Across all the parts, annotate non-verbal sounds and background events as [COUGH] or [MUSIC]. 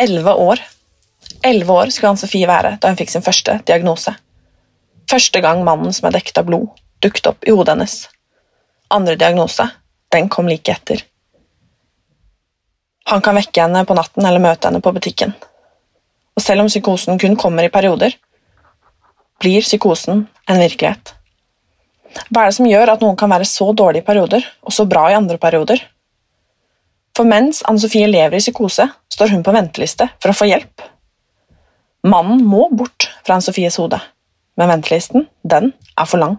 Elleve år. Elleve år skulle Ann-Sofie være da hun fikk sin første diagnose. Første gang mannen som er dekket av blod, dukket opp i hodet hennes. Andre diagnose, den kom like etter. Han kan vekke henne på natten eller møte henne på butikken. Og selv om psykosen kun kommer i perioder, blir psykosen en virkelighet. Hva er det som gjør at noen kan være så dårlig i perioder, og så bra i andre perioder? For mens Anne-Sofie lever i psykose, står hun på venteliste for å få hjelp. Mannen må bort fra Anne-Sofies hode, men ventelisten, den er for lang.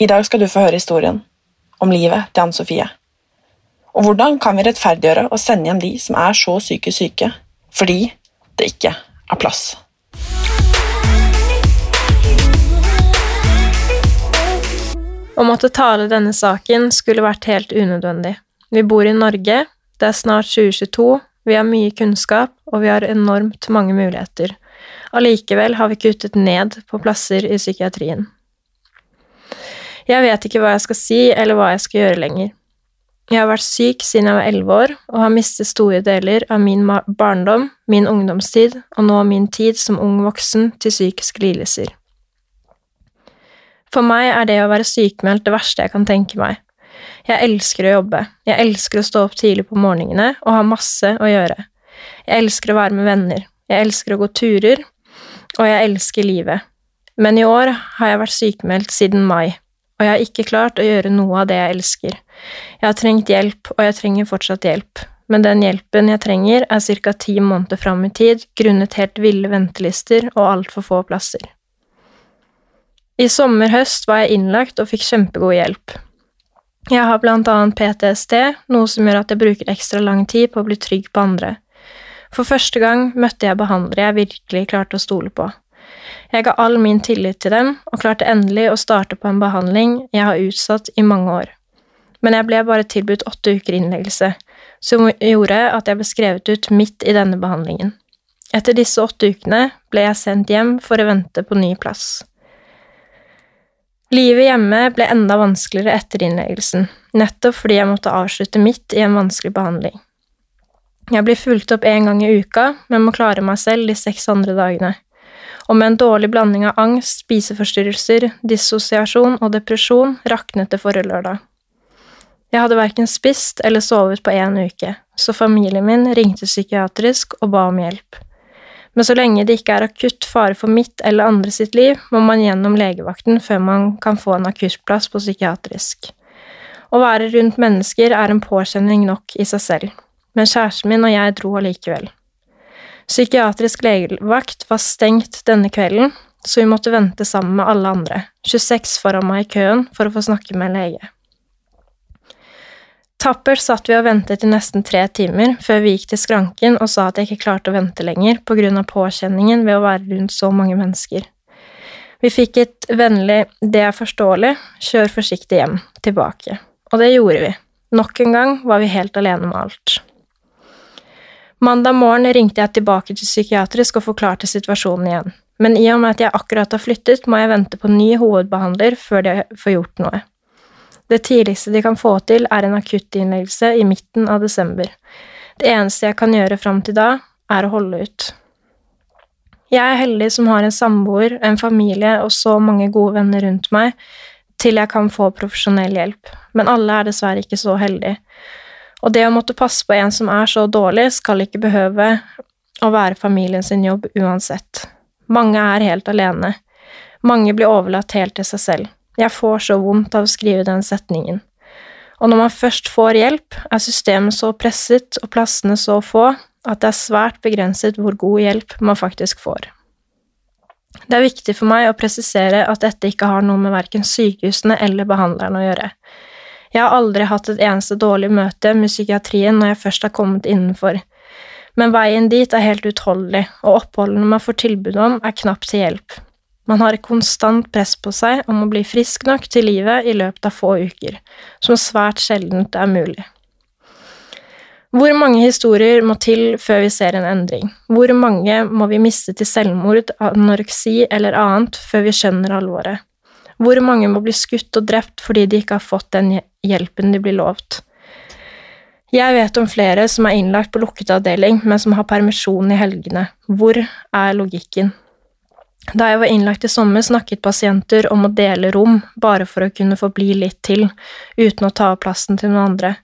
I dag skal du få høre historien om livet til Anne-Sofie. Og hvordan kan vi rettferdiggjøre å sende hjem de som er så syke syke, fordi det ikke er plass. Å måtte tale denne saken skulle vært helt unødvendig. Vi bor i Norge, det er snart 2022, vi har mye kunnskap, og vi har enormt mange muligheter. Allikevel har vi kuttet ned på plasser i psykiatrien. Jeg vet ikke hva jeg skal si, eller hva jeg skal gjøre lenger. Jeg har vært syk siden jeg var elleve år, og har mistet store deler av min barndom, min ungdomstid og nå min tid som ung voksen til psykiske lidelser. For meg er det å være sykemeldt det verste jeg kan tenke meg. Jeg elsker å jobbe, jeg elsker å stå opp tidlig på morgenene og ha masse å gjøre. Jeg elsker å være med venner, jeg elsker å gå turer, og jeg elsker livet. Men i år har jeg vært sykemeldt siden mai, og jeg har ikke klart å gjøre noe av det jeg elsker. Jeg har trengt hjelp, og jeg trenger fortsatt hjelp, men den hjelpen jeg trenger, er ca. ti måneder fram i tid, grunnet helt ville ventelister og altfor få plasser. I sommer-høst var jeg innlagt og fikk kjempegod hjelp. Jeg har blant annet PTSD, noe som gjør at jeg bruker ekstra lang tid på å bli trygg på andre. For første gang møtte jeg behandlere jeg virkelig klarte å stole på. Jeg ga all min tillit til dem, og klarte endelig å starte på en behandling jeg har utsatt i mange år. Men jeg ble bare tilbudt åtte uker innleggelse, som gjorde at jeg ble skrevet ut midt i denne behandlingen. Etter disse åtte ukene ble jeg sendt hjem for å vente på ny plass. Livet hjemme ble enda vanskeligere etter innleggelsen, nettopp fordi jeg måtte avslutte midt i en vanskelig behandling. Jeg blir fulgt opp én gang i uka, men må klare meg selv de seks andre dagene. Og med en dårlig blanding av angst, spiseforstyrrelser, dissosiasjon og depresjon raknet det forrige lørdag. Jeg hadde verken spist eller sovet på én uke, så familien min ringte psykiatrisk og ba om hjelp. Men så lenge det ikke er akutt fare for mitt eller andre sitt liv, må man gjennom legevakten før man kan få en akuttplass på psykiatrisk. Å være rundt mennesker er en påkjenning nok i seg selv, men kjæresten min og jeg dro allikevel. Psykiatrisk legevakt var stengt denne kvelden, så vi måtte vente sammen med alle andre, 26 foran meg i køen for å få snakke med en lege. Tappert satt vi og ventet i nesten tre timer før vi gikk til skranken og sa at jeg ikke klarte å vente lenger på grunn av påkjenningen ved å være rundt så mange mennesker. Vi fikk et vennlig 'det er forståelig, kjør forsiktig hjem' tilbake, og det gjorde vi. Nok en gang var vi helt alene med alt. Mandag morgen ringte jeg tilbake til psykiatrisk og forklarte situasjonen igjen, men i og med at jeg akkurat har flyttet, må jeg vente på ny hovedbehandler før de får gjort noe. Det tidligste de kan få til, er en akuttinnleggelse i midten av desember. Det eneste jeg kan gjøre fram til da, er å holde ut. Jeg er heldig som har en samboer, en familie og så mange gode venner rundt meg til jeg kan få profesjonell hjelp, men alle er dessverre ikke så heldige. Og det å måtte passe på en som er så dårlig, skal ikke behøve å være familien sin jobb uansett. Mange er helt alene. Mange blir overlatt helt til seg selv. Jeg får så vondt av å skrive den setningen. Og når man først får hjelp, er systemet så presset og plassene så få at det er svært begrenset hvor god hjelp man faktisk får. Det er viktig for meg å presisere at dette ikke har noe med verken sykehusene eller behandlerne å gjøre. Jeg har aldri hatt et eneste dårlig møte med psykiatrien når jeg først har kommet innenfor, men veien dit er helt utholdelig, og oppholdene man får tilbud om, er knapt til hjelp. Man har konstant press på seg om å bli frisk nok til livet i løpet av få uker, som svært sjeldent er mulig. Hvor mange historier må til før vi ser en endring? Hvor mange må vi miste til selvmord, anoreksi eller annet før vi skjønner alvoret? Hvor mange må bli skutt og drept fordi de ikke har fått den hjelpen de blir lovt? Jeg vet om flere som er innlagt på lukket avdeling, men som har permisjon i helgene. Hvor er logikken? Da jeg var innlagt i sommer, snakket pasienter om å dele rom bare for å kunne få bli litt til, uten å ta plassen til noen andre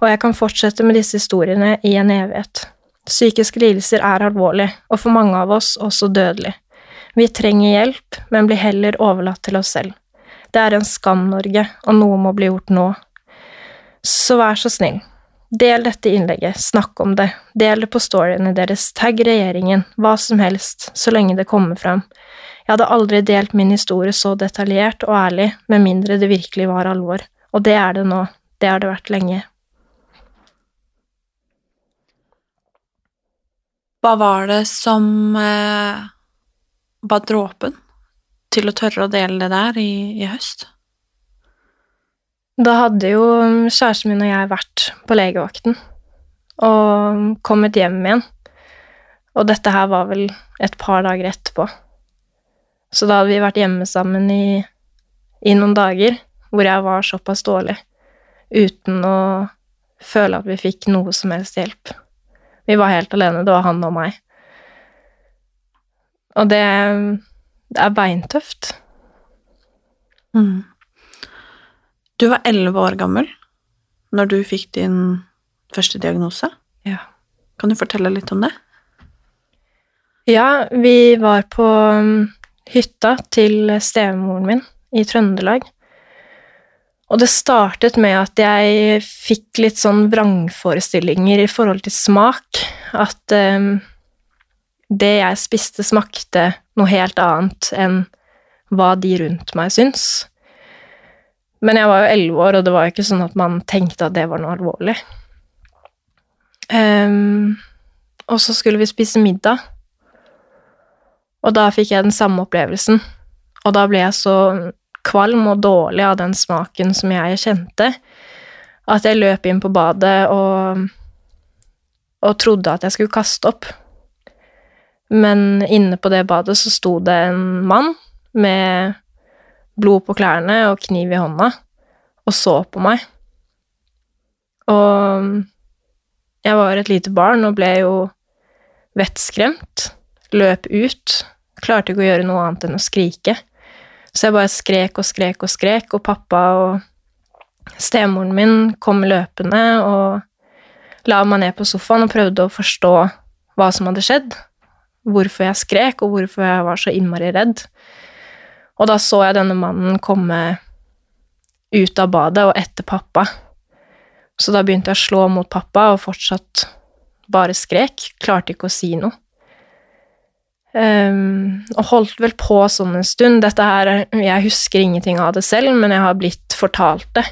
og jeg kan fortsette med disse historiene i en evighet. Psykiske lidelser er alvorlig, og for mange av oss også dødelig. Vi trenger hjelp, men blir heller overlatt til oss selv. Det er en skam, Norge, og noe må bli gjort nå. Så vær så snill, del dette innlegget, snakk om det, del det på storyene deres, tagg regjeringen, hva som helst, så lenge det kommer fram. Jeg hadde aldri delt min historie så detaljert og ærlig, med mindre det virkelig var alvor, og det er det nå, det har det vært lenge. Hva var det som eh, var dråpen til å tørre å dele det der i, i, høst? Da hadde jo kjæresten min og jeg vært på legevakten og kommet hjem igjen. Og dette her var vel et par dager etterpå. Så da hadde vi vært hjemme sammen i, i noen dager hvor jeg var såpass dårlig, uten å føle at vi fikk noe som helst hjelp. Vi var helt alene. Det var han og meg. Og det, det er beintøft. Mm. Du var elleve år gammel når du fikk din første diagnose. Ja. Kan du fortelle litt om det? Ja, vi var på um, hytta til stemoren min i Trøndelag. Og det startet med at jeg fikk litt sånn vrangforestillinger i forhold til smak. At um, det jeg spiste, smakte noe helt annet enn hva de rundt meg syns. Men jeg var jo elleve år, og det var jo ikke sånn at man tenkte at det var noe alvorlig. Um, og så skulle vi spise middag, og da fikk jeg den samme opplevelsen. Og da ble jeg så kvalm og dårlig av den smaken som jeg kjente, at jeg løp inn på badet og, og trodde at jeg skulle kaste opp. Men inne på det badet så sto det en mann med blod på klærne og kniv i hånda og så på meg. Og jeg var et lite barn og ble jo vettskremt. Løp ut. Klarte ikke å gjøre noe annet enn å skrike. Så jeg bare skrek og skrek og skrek, og pappa og stemoren min kom løpende og la meg ned på sofaen og prøvde å forstå hva som hadde skjedd, hvorfor jeg skrek, og hvorfor jeg var så innmari redd. Og da så jeg denne mannen komme ut av badet og etter pappa. Så da begynte jeg å slå mot pappa og fortsatt bare skrek, klarte ikke å si noe. Um, og holdt vel på sånn en stund. Dette her, Jeg husker ingenting av det selv, men jeg har blitt fortalt det.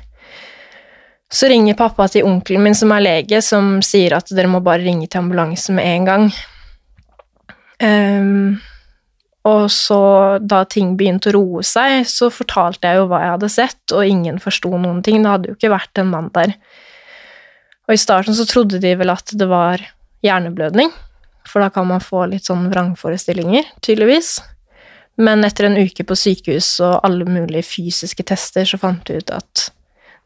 Så ringer pappa til onkelen min, som er lege, som sier at dere må bare ringe til ambulanse med en gang. Um, og så, da ting begynte å roe seg, så fortalte jeg jo hva jeg hadde sett, og ingen forsto noen ting. Det hadde jo ikke vært en mann der. Og i starten så trodde de vel at det var hjerneblødning for da kan man få litt sånn vrangforestillinger, tydeligvis. Men etter en uke på sykehus og alle mulige fysiske tester, så fant vi ut at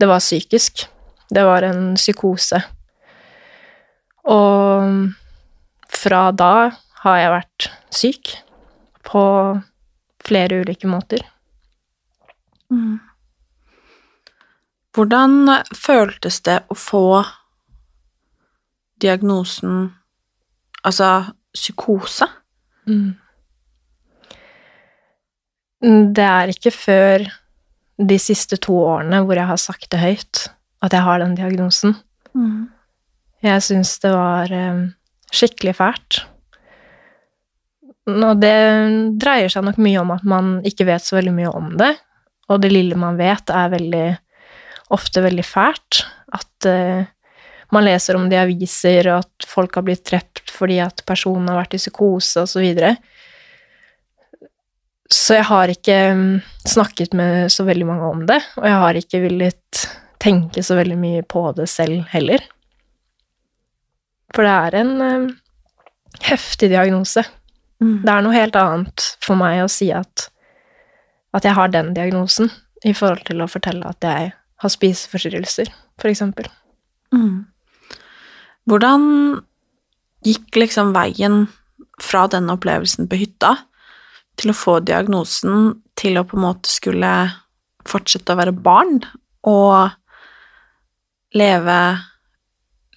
det var psykisk. Det var en psykose. Og fra da har jeg vært syk. På flere ulike måter. Mm. Hvordan føltes det å få diagnosen altså psykose? Mm. Det er ikke før de siste to årene hvor jeg har sagt det høyt, at jeg har den diagnosen. Mm. Jeg syns det var eh, skikkelig fælt. Og det dreier seg nok mye om at man ikke vet så veldig mye om det, og det lille man vet, er veldig ofte veldig fælt. At uh, man leser om det i aviser, og at folk har blitt drept fordi at personen har vært i psykose, og så videre. Så jeg har ikke mm, snakket med så veldig mange om det, og jeg har ikke villet tenke så veldig mye på det selv heller. For det er en uh, heftig diagnose. Mm. Det er noe helt annet for meg å si at, at jeg har den diagnosen, i forhold til å fortelle at jeg har spiseforstyrrelser, for eksempel. Mm. Hvordan gikk liksom veien fra den opplevelsen på hytta til å få diagnosen til å på en måte skulle fortsette å være barn og leve,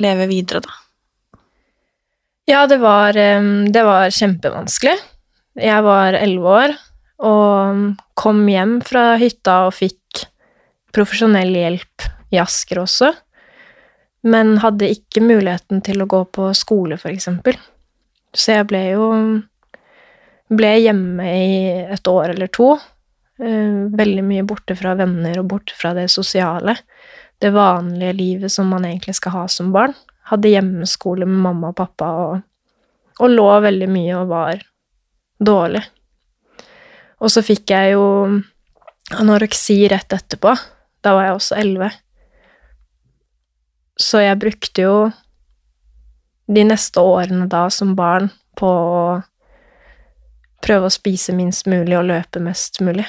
leve videre, da? Ja, det var, det var kjempevanskelig. Jeg var elleve år og kom hjem fra hytta og fikk profesjonell hjelp i Asker også, men hadde ikke muligheten til å gå på skole, for eksempel. Så jeg ble jo ble hjemme i et år eller to. eh, Veldig mye borte fra venner og borte fra det sosiale. Det vanlige livet som man egentlig skal ha som barn. Hadde hjemmeskole med mamma og pappa og, og lå veldig mye og var dårlig. Og så fikk jeg jo anoreksi rett etterpå. Da var jeg også elleve. Så jeg brukte jo de neste årene da som barn på å prøve å spise minst mulig og løpe mest mulig.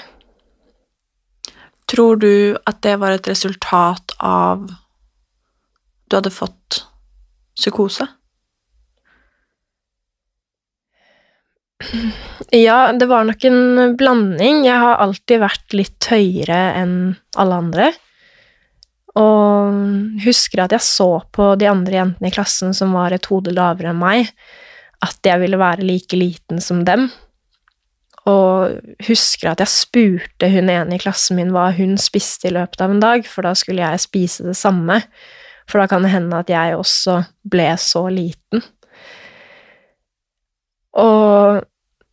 Tror du at det var et resultat av du hadde fått psykose? [CLEARS THROAT] Ja, det var nok en blanding. Jeg har alltid vært litt høyere enn alle andre. Og husker at jeg så på de andre jentene i klassen som var et hode lavere enn meg, at jeg ville være like liten som dem. Og husker at jeg spurte hun ene i klassen min hva hun spiste i løpet av en dag, for da skulle jeg spise det samme. For da kan det hende at jeg også ble så liten. Og,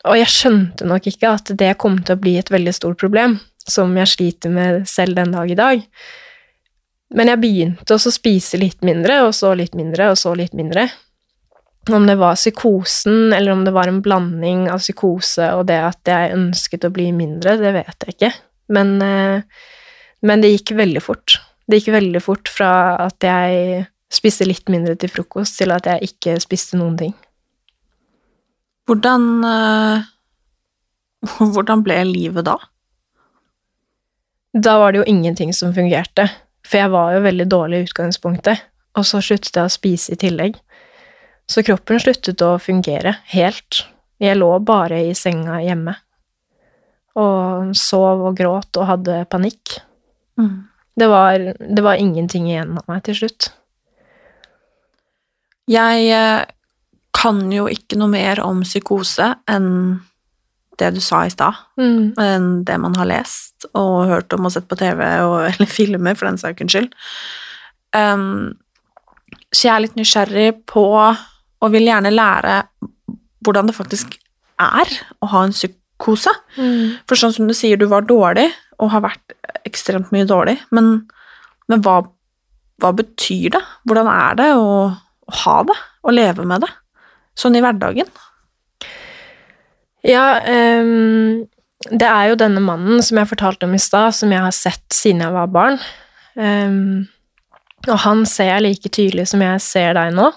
og jeg skjønte nok ikke at det kom til å bli et veldig stort problem, som jeg sliter med selv den dag i dag. Men jeg begynte også å spise litt mindre, og så litt mindre, og så litt mindre. Om det var psykosen, eller om det var en blanding av psykose og det at jeg ønsket å bli mindre, det vet jeg ikke. Men, eh, men det gikk veldig fort. Det gikk veldig fort fra at jeg spiste litt mindre til frokost, til at jeg ikke spiste noen ting. Hvordan eh, [LAUGHS] Hvordan ble livet da? Da var det jo ingenting som fungerte, for jeg var jo veldig dårlig i utgangspunktet, og så sluttet jeg å spise i tillegg. Så kroppen sluttet å fungere helt. Jeg lå bare i senga hjemme. Og sov og gråt og hadde panikk. Det, var, det var ingenting igjen av meg til slutt. Jeg eh, kan jo ikke noe mer om psykose enn det du sa i stad. Mm. Enn det man har lest og hørt om og sett på TV og, [LAUGHS] eller filmer, for den saks skyld. Um, så jeg er litt nysgjerrig på, og vil gjerne lære hvordan det faktisk er å ha en psykose. Mm. For sånn som du sier, du var dårlig, og har vært ekstremt mye dårlig, men, men hva, hva betyr det? Hvordan er det å, å ha det, å leve med det, sånn i hverdagen? Ja, um, det er jo denne mannen som jeg fortalte om i stad, som jeg har sett siden jeg var barn. Um, og han ser jeg like tydelig som jeg ser deg nå.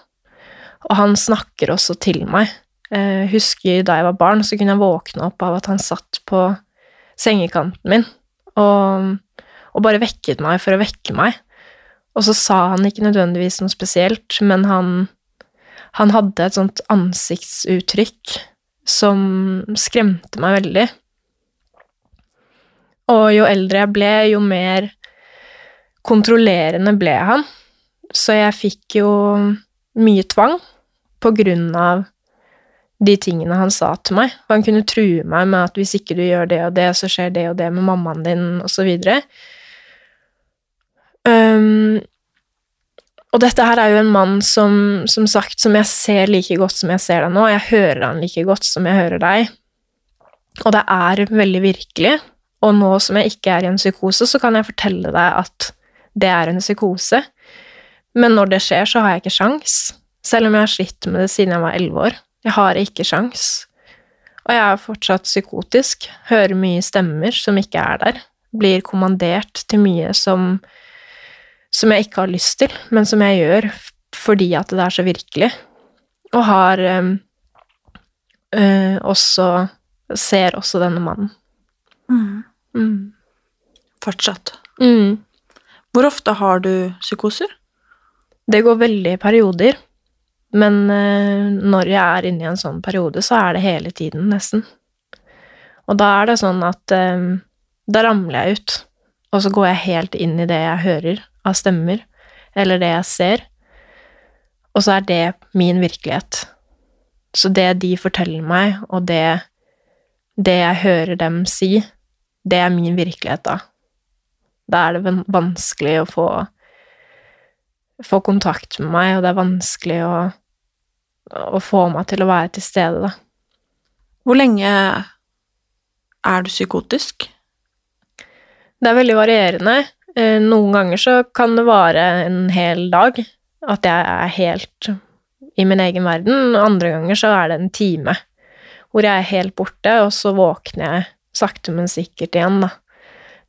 Og han snakker også til meg. Eh, husker da jeg var barn, så kunne jeg våkne opp av at han satt på sengekanten min og, og bare vekket meg for å vekke meg. Og så sa han ikke nødvendigvis noe spesielt, men han, han hadde et sånt ansiktsuttrykk som skremte meg veldig. Og jo eldre jeg ble, jo mer kontrollerende ble han. Så jeg fikk jo mye tvang på grunn av de tingene han sa til meg. Han kunne true meg med at hvis ikke du gjør det og det, så skjer det og det med mammaen din, og så videre. Um, og dette her er jo en mann som, som sagt, som jeg ser like godt som jeg ser deg nå. Jeg hører han like godt som jeg hører deg. Og det er veldig virkelig. Og nå som jeg ikke er i en psykose, så kan jeg fortelle deg at det er en psykose. Men når det skjer, så har jeg ikke sjans. Selv om jeg har slitt med det siden jeg var elleve år. Jeg har ikke sjans. Og jeg er fortsatt psykotisk. Hører mye stemmer som ikke er der. Blir kommandert til mye som som jeg ikke har lyst til, men som jeg gjør fordi at det er så virkelig. Og har uh, også Ser også denne mannen. Mm. Mm. Fortsatt. Mm. Hvor ofte har du psykoser? Det går veldig i perioder. Men uh, når jeg er inne i en sånn periode, så er det hele tiden, nesten. Og da er det sånn at um, da ramler jeg ut, og så går jeg helt inn i det jeg hører av stemmer, eller det jeg ser, og så er det min virkelighet. Så det de forteller meg, og det, det jeg hører dem si, det er min virkelighet da. Da er det vanskelig å få, få kontakt med meg, og det er vanskelig å, å få meg til å være til stede, da. Hvor lenge er du psykotisk? Det er veldig varierende. Eh, noen ganger så kan det vare en hel dag, at jeg er helt i min egen verden. Andre ganger så er det en time hvor jeg er helt borte, og så våkner jeg sakte, men sikkert igjen, da.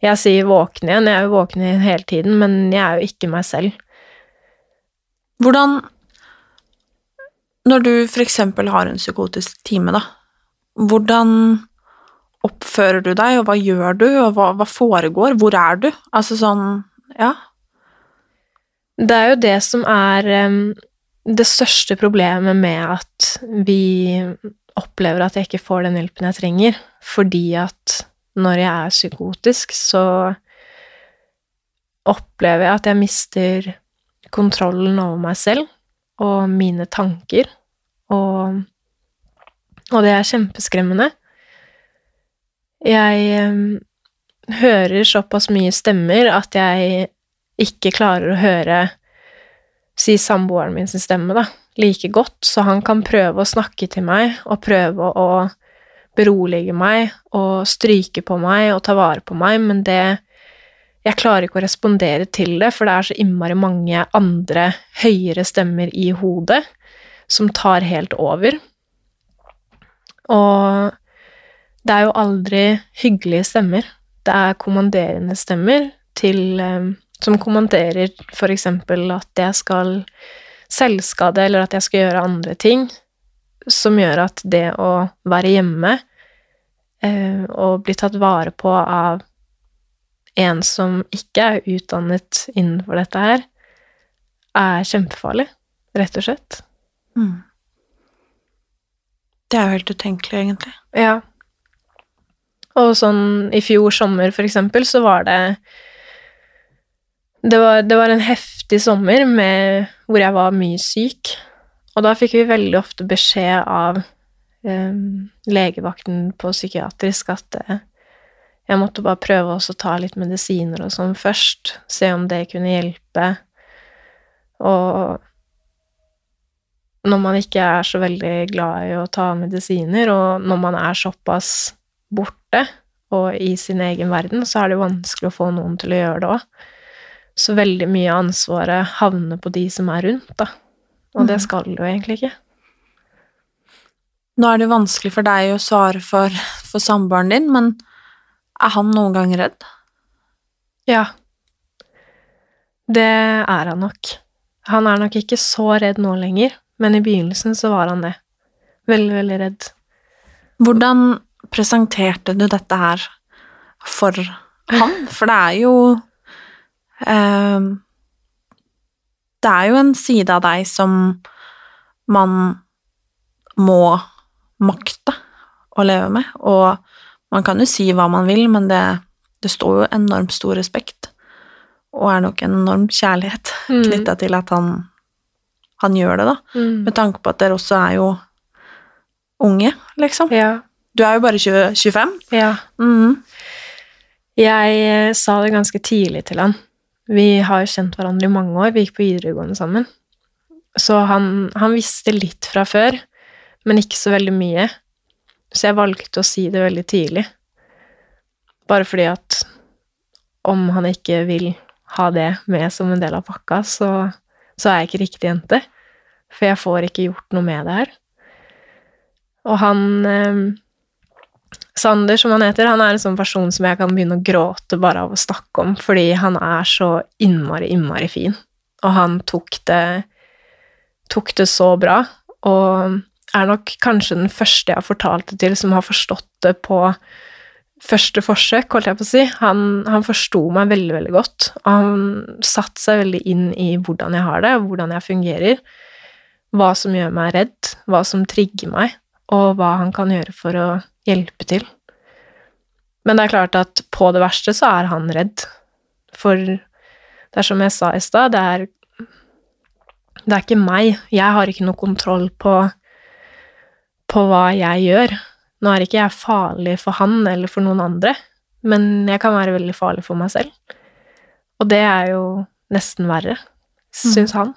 Jeg sier våkne igjen, jeg er jo våken hele tiden, men jeg er jo ikke meg selv. Hvordan Når du eksempel har en psykotisk time, da, hvordan oppfører du deg, og hva gjør du, og hva, hva foregår? Hvor er du? Altså sånn Ja. Det er jo det som er det største problemet med at vi opplever at jeg ikke får den hjelpen jeg trenger, fordi at når jeg er psykotisk, så opplever jeg at jeg mister kontrollen over meg selv og mine tanker, og, og det er kjempeskremmende. Jeg um, hører såpass mye stemmer at jeg ikke klarer å høre si samboeren min sin stemme, da, like godt, så han kan prøve å snakke til meg og prøve å berolige meg og stryke på meg og ta vare på meg, men det Jeg klarer ikke å respondere til det, for det er så innmari mange andre høyere stemmer i hodet som tar helt over. Og det er jo aldri hyggelige stemmer. Det er kommanderende stemmer til um, Som kommanderer eksempel at jeg skal selvskade, eller at jeg skal gjøre andre ting, som gjør at det å være hjemme uh, og bli tatt vare på av en som ikke er utdannet innenfor dette her, er kjempefarlig, rett og slett. Mm. Det er jo helt utenkelig, egentlig. Ja. Og sånn i fjor sommer, for eksempel, så var det det var, det var en heftig sommer med, hvor jeg var mye syk. Og da fikk vi veldig ofte beskjed av eh, legevakten på psykiatrisk at eh, jeg måtte bare prøve å ta litt medisiner og sånn først, se om det kunne hjelpe. Og når man ikke er så veldig glad i å ta medisiner, og når man er såpass borte og i sin egen verden, så er det vanskelig å få noen til å gjøre det òg. Så veldig mye av ansvaret havner på de som er rundt, da. Og det mm. skal det jo egentlig ikke. Nå er det vanskelig for deg å svare for, for samboeren din, men er han noen gang redd? Ja. Det er han nok. Han er nok ikke så redd nå lenger, men i begynnelsen så var han det. Veldig, veldig redd. Hvordan presenterte du dette her for han? [LAUGHS] For det er jo eh, Det er jo en side av deg som man må makte. å leve med. Og man kan jo si hva man vil, men det, det står jo enormt stor respekt, og er nok en enorm kjærlighet [LAUGHS] Mm. knytta til at han, han gjør det, da. Mm. Med tanke på at dere også er jo unge, liksom. Ja. Du er jo bare 20, 25. ja. Mm. Jeg eh, sa det ganske tidlig til han. Vi har kjent hverandre i mange år, vi gikk på videregående sammen. Så han, han visste litt fra før, men ikke så veldig mye. Så jeg valgte å si det veldig tidlig. Bare fordi at om han ikke vil ha det med som en del av pakka, så, så er jeg ikke riktig jente. For jeg får ikke gjort noe med det her. Og han eh, Sander, som han heter, han er en sånn person som jeg kan begynne å gråte bare av å snakke om, fordi han er så innmari, innmari fin. Og han tok det, tok det så bra, og er nok kanskje den første jeg har fortalt det til, som har forstått det på første forsøk, holdt jeg på å si. Han, han forsto meg veldig, veldig godt, og han satte seg veldig inn i hvordan jeg har det, hvordan jeg fungerer, hva som gjør meg redd, hva som trigger meg, og hva han kan gjøre for å hjelpe til. Men det er klart at på det verste så er han redd. For det er som jeg sa i stad, det er Det er ikke meg. Jeg har ikke noe kontroll på på hva jeg gjør. Nå er ikke jeg farlig for han eller for noen andre, men jeg kan være veldig farlig for meg selv. Og det er jo nesten verre, syns han.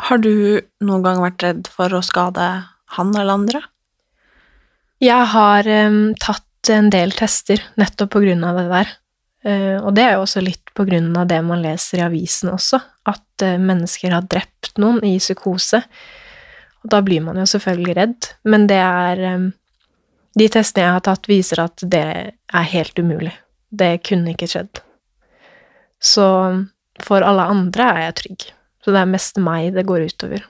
Har du noen gang vært redd for å skade han eller andre? Jeg har um, tatt en del tester nettopp på grunn av det der. Uh, og det er jo også litt på grunn av det man leser i avisen også, at uh, mennesker har drept noen i psykose. Og da blir man jo selvfølgelig redd, men det er De testene jeg har tatt, viser at det er helt umulig. Det kunne ikke skjedd. Så for alle andre er jeg trygg. Så det er mest meg det går utover.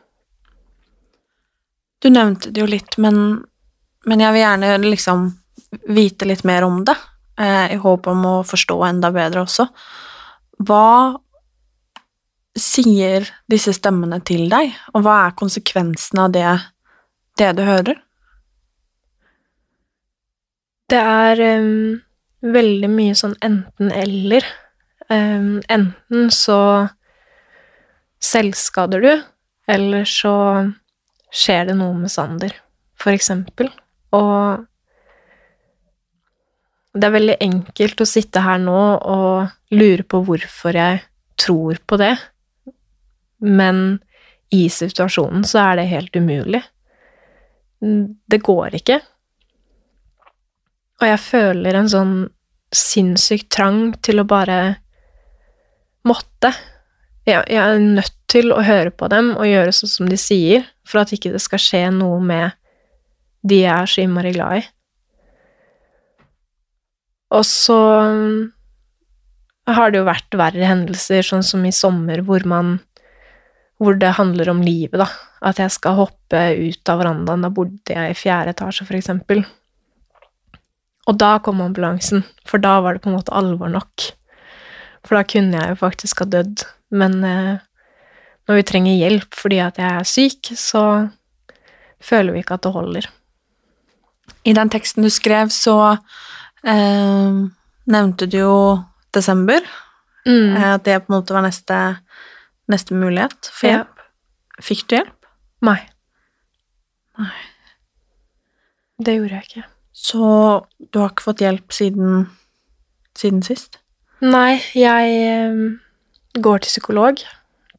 Du nevnte det jo litt, men, men jeg vil gjerne liksom vite litt mer om det, eh, i håp om å forstå enda bedre også. Hva sier disse stemmene til deg, og hva er konsekvensen av det, det du hører? Det er um, veldig mye sånn enten-eller. Um, enten så selvskader du, eller så skjer det noe med Sander, for eksempel. Og det er veldig enkelt å sitte her nå og lure på hvorfor jeg tror på det, men i situasjonen så er det helt umulig. Det går ikke. Og jeg føler en sånn sinnssyk trang til å bare måtte. Jeg, er nødt til å høre på dem og gjøre sånn som de sier, for at ikke det skal skje noe med de jeg er så innmari glad i. Og så har det jo vært verre hendelser, sånn som i sommer, hvor man hvor det handler om livet, da. At jeg skal hoppe ut av verandaen. Da bodde jeg i fjerde etasje, for eksempel. Og da kom ambulansen, for da var det på en måte alvor nok. For da kunne jeg jo faktisk ha dødd. Men eh, når vi trenger hjelp fordi at jeg er syk, så føler vi ikke at det holder. I den teksten du skrev, så eh, nevnte du jo desember, Mm. eh, at det på en måte var neste, neste mulighet for Ja. Fikk du hjelp? Nei. Nei. Det gjorde jeg ikke. Så du har ikke fått hjelp siden, siden sist? Nei, jeg eh, går til psykolog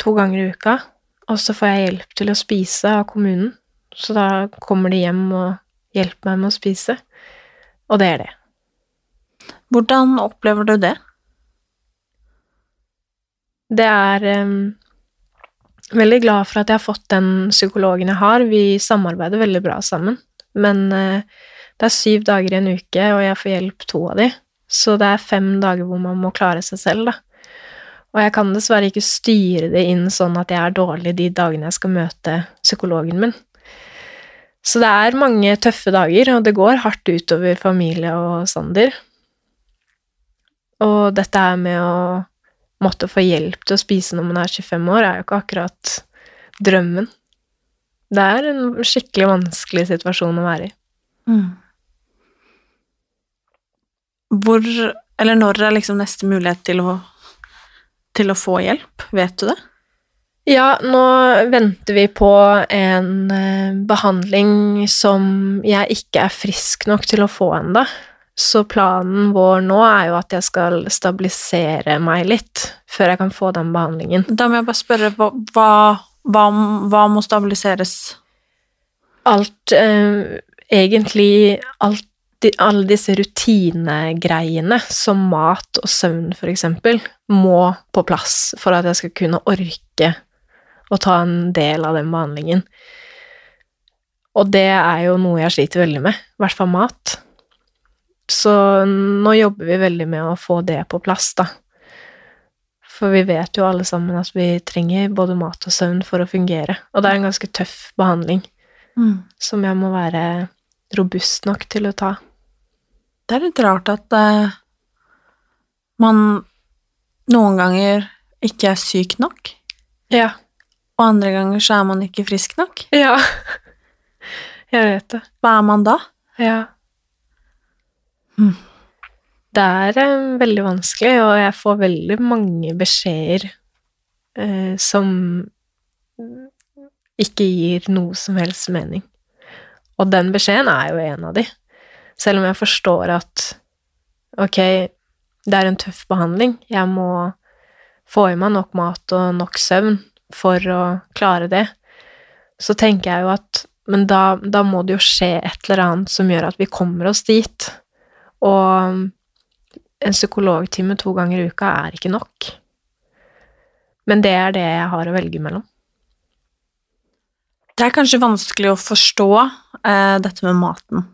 to ganger i uka, og så får jeg hjelp til å spise av kommunen. Så da kommer de hjem og hjelper meg med å spise. Og det er det. Hvordan opplever du det? Det er em, Veldig glad for at jeg har fått den psykologen jeg har. Vi samarbeider veldig bra sammen. Men eh, det er syv dager i en uke, og jeg får hjelp to av de. Så det er fem dager hvor man må klare seg selv, da. Og jeg kan dessverre ikke styre det inn sånn at jeg er dårlig de dagene jeg skal møte psykologen min. Så det er mange tøffe dager, og det går hardt utover familie og Sander. Og dette her med å måtte få hjelp til å spise når man er 25 år, er jo ikke akkurat drømmen. Det er en skikkelig vanskelig situasjon å være i. Hvor Eller når er liksom neste mulighet til å, til å få hjelp? Vet du det? Ja, nå venter vi på en eh, behandling som jeg ikke er frisk nok til å få enda. Så planen vår nå er jo at jeg skal stabilisere meg litt før jeg kan få den behandlingen. Da må jeg bare spørre, hva, hva, hva, må stabiliseres? Alt eh, Egentlig alt, alle disse rutinegreiene, som mat og søvn eksempel, må på plass for at jeg skal kunne orke å ta en del av den behandlingen. Og det er jo noe jeg sliter veldig med, i hvert fall mat. Så nå jobber vi veldig med å få det på plass, da. For vi vet jo alle sammen at vi trenger både mat og søvn for å fungere. Og det er en ganske tøff behandling som jeg må være robust nok til å ta. Det er litt rart at uh, man noen ganger ikke er syk nok, Ja. og andre ganger så er man ikke frisk nok. Ja. [LAUGHS] Jeg vet det. Hva er man da? Ja. Det er eh, veldig vanskelig, og jeg får veldig mange beskjeder eh, som ikke gir noe som helst mening. Og den beskjeden er jo en av de. Selv om jeg forstår at ok, det er en tøff behandling, jeg må få i meg nok mat og nok søvn for å klare det, så tenker jeg jo at men da, da må det jo skje et eller annet som gjør at vi kommer oss dit. Og en psykologtime to ganger i uka er ikke nok. Men det er det jeg har å velge mellom. Det er kanskje vanskelig å forstå eh, dette med maten,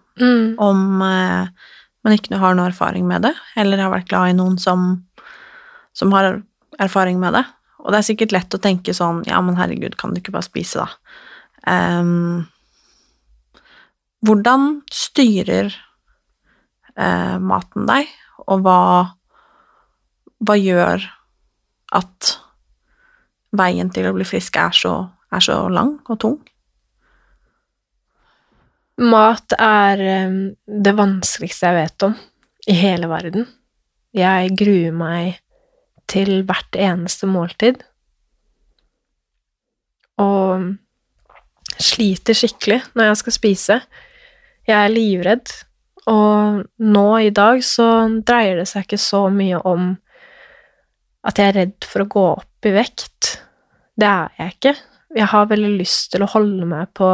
om eh, man ikke har noe erfaring med det, eller har vært glad i noen som, som har erfaring med det. Og det er sikkert lett å tenke sånn, ja, men herregud, kan du ikke bare spise, da? Um, hvordan styrer eh, maten deg, og hva, hva gjør at veien til å bli frisk er så, er så lang og tung? Mat er eh, det vanskeligste jeg vet om i hele verden. Jeg gruer meg til hvert eneste måltid. Og sliter skikkelig når jeg skal spise. Jeg er livredd. Og nå i dag så dreier det seg ikke så mye om at jeg er redd for å gå opp i vekt. Det er jeg ikke. Jeg har veldig lyst til å holde meg på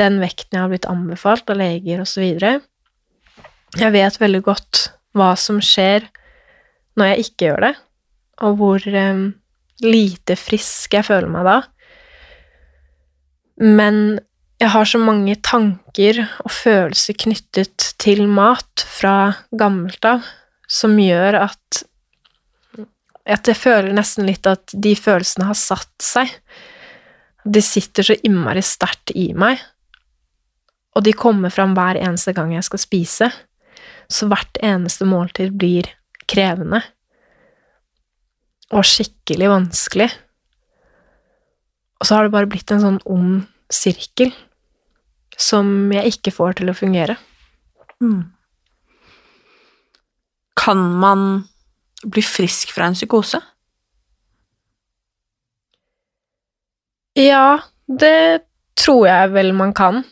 den vekten jeg har blitt anbefalt av leger osv. Jeg vet veldig godt hva som skjer når jeg ikke gjør det, og hvor eh, lite frisk jeg føler meg da. Men jeg har så mange tanker og følelser knyttet til mat fra gammelt av som gjør at at jeg føler nesten litt at de følelsene har satt seg. De sitter så innmari sterkt i meg, og de kommer fram hver eneste gang jeg skal spise. Så hvert eneste måltid blir krevende. Og skikkelig vanskelig. Og så har det bare blitt en sånn ond sirkel som jeg ikke får til å fungere. Mm. Kan man bli frisk fra en psykose? Ja, det tror jeg vel man kan.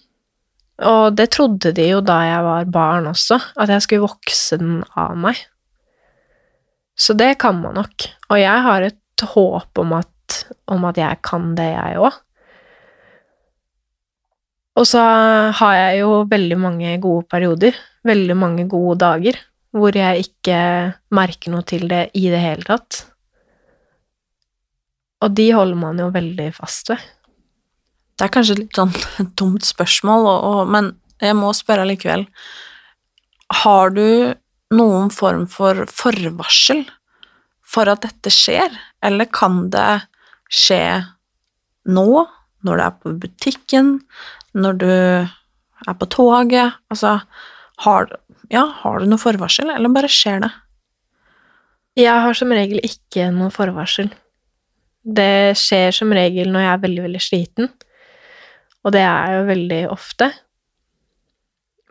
Og det trodde de jo da jeg var barn også, at jeg skulle vokse den av meg. Så det kan man nok. Og jeg har et håp om at, om at jeg kan det, jeg òg. Og så har jeg jo veldig mange gode perioder, veldig mange gode dager, hvor jeg ikke merker noe til det i det hele tatt. Og de holder man jo veldig fast ved. Det er kanskje litt sånn et [LAUGHS] dumt spørsmål, og, og, men jeg må spørre likevel. Har du noen form for forvarsel for at dette skjer, eller kan det skje nå, når du er på butikken, når du er på toget? Altså, har, ja, har du noe forvarsel, eller bare skjer det? Jeg har som regel ikke noe forvarsel. Det skjer som regel når jeg er veldig, veldig sliten, og det er jo veldig ofte.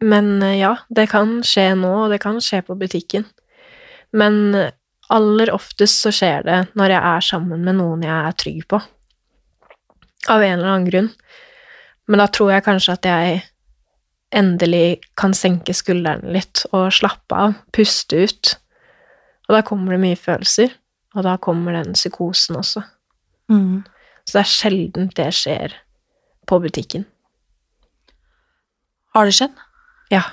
Men eh, ja, det kan skje nå, og det kan skje på butikken. Men aller oftest så skjer det når jeg er sammen med noen jeg er trygg på. Av en eller annen grunn. Men da tror jeg kanskje at jeg endelig kan senke skuldrene litt og slappe av, puste ut. Og da kommer det mye følelser, og da kommer den psykosen også. Mm. Så det er sjelden det skjer på butikken. Har det skjedd? Ja.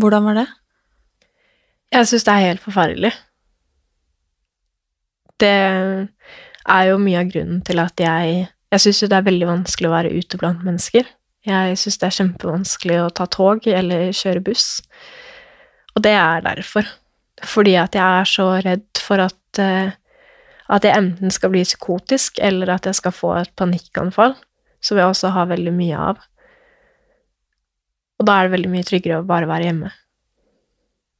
Hvordan var det? Jeg syns det er helt forferdelig. Det er jo mye av grunnen til at jeg Jeg syns jo det er veldig vanskelig å være ute blant mennesker. Jeg syns det er kjempevanskelig å ta tog eller kjøre buss. Og det er derfor. Fordi at jeg er så redd for at eh, at jeg enten skal bli psykotisk, eller at jeg skal få et panikkanfall, som jeg også har veldig mye av. Og da er det veldig mye tryggere å bare være hjemme.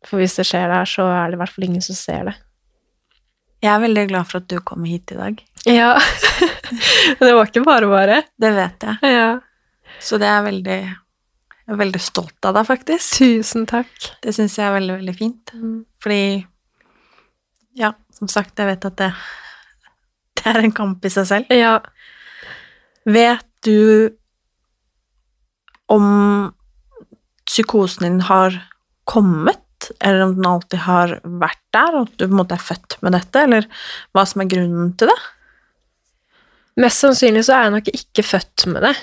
For hvis det skjer der, så er det i hvert fall ingen som ser det. Jeg er veldig glad for at du kom hit i dag. Ja. [LAUGHS] det var ikke bare bare. Det vet jeg. Ja. Så det er veldig Jeg er veldig stolt av deg, faktisk. Tusen takk. Det syns jeg er veldig, veldig fint. Mm. Fordi Ja, som sagt, jeg vet at det, det er en kamp i seg selv. Ja. Vet du om psykosen din har kommet, eller om den alltid har vært der, og at du på en måte er født med dette, eller hva som er grunnen til det? Mest sannsynlig så er jeg nok ikke født med det,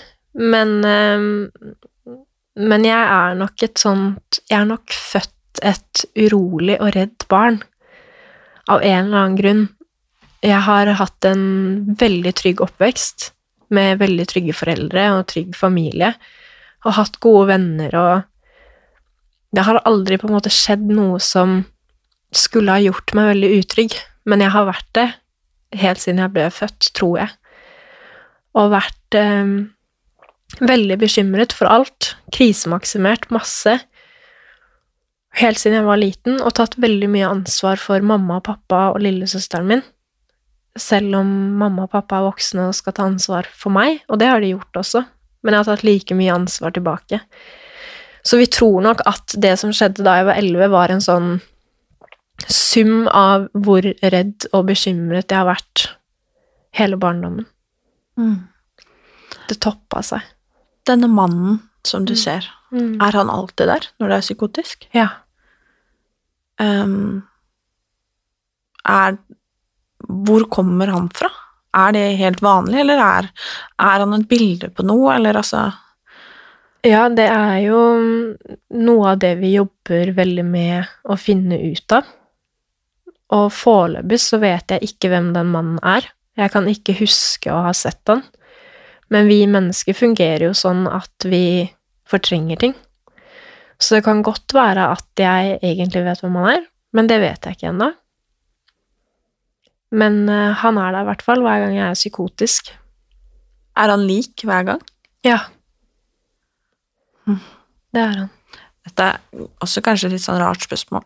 men ehm, Men jeg er nok et sånt Jeg er nok født et urolig og redd barn. Av en eller annen grunn. Jeg har hatt en veldig trygg oppvekst, med veldig trygge foreldre og trygg familie, og hatt gode venner og Det har aldri på en måte skjedd noe som skulle ha gjort meg veldig utrygg, men jeg har vært det helt siden jeg ble født, tror jeg. Og vært eh, veldig bekymret for alt. Krisemaksimert masse. Helt siden jeg var liten, og tatt veldig mye ansvar for mamma og pappa og lillesøsteren min. Selv om mamma og pappa er voksne og skal ta ansvar for meg, og det har de gjort også, men jeg har tatt like mye ansvar tilbake. Så vi tror nok at det som skjedde da jeg var elleve, var en sånn sum av hvor redd og bekymret jeg har vært hele barndommen. Det toppa seg. Denne mannen som du Mm. ser, Mm. er han alltid der når det er psykotisk? Ja. Um, er Hvor kommer han fra? Er det helt vanlig, eller er, er han et bilde på noe, eller altså Ja, det er jo noe av det vi jobber veldig med å finne ut av. Og foreløpig så vet jeg ikke hvem den mannen er. Jeg kan ikke huske å ha sett han. Men vi mennesker fungerer jo sånn at vi fortrenger ting. Så det kan godt være at jeg egentlig vet hvem han er, men det vet jeg ikke ennå. Men eh, han er der i hvert fall hver gang jeg er psykotisk. Er han lik hver gang? Ja. Det er han. Dette er også kanskje et litt sånn rart spørsmål.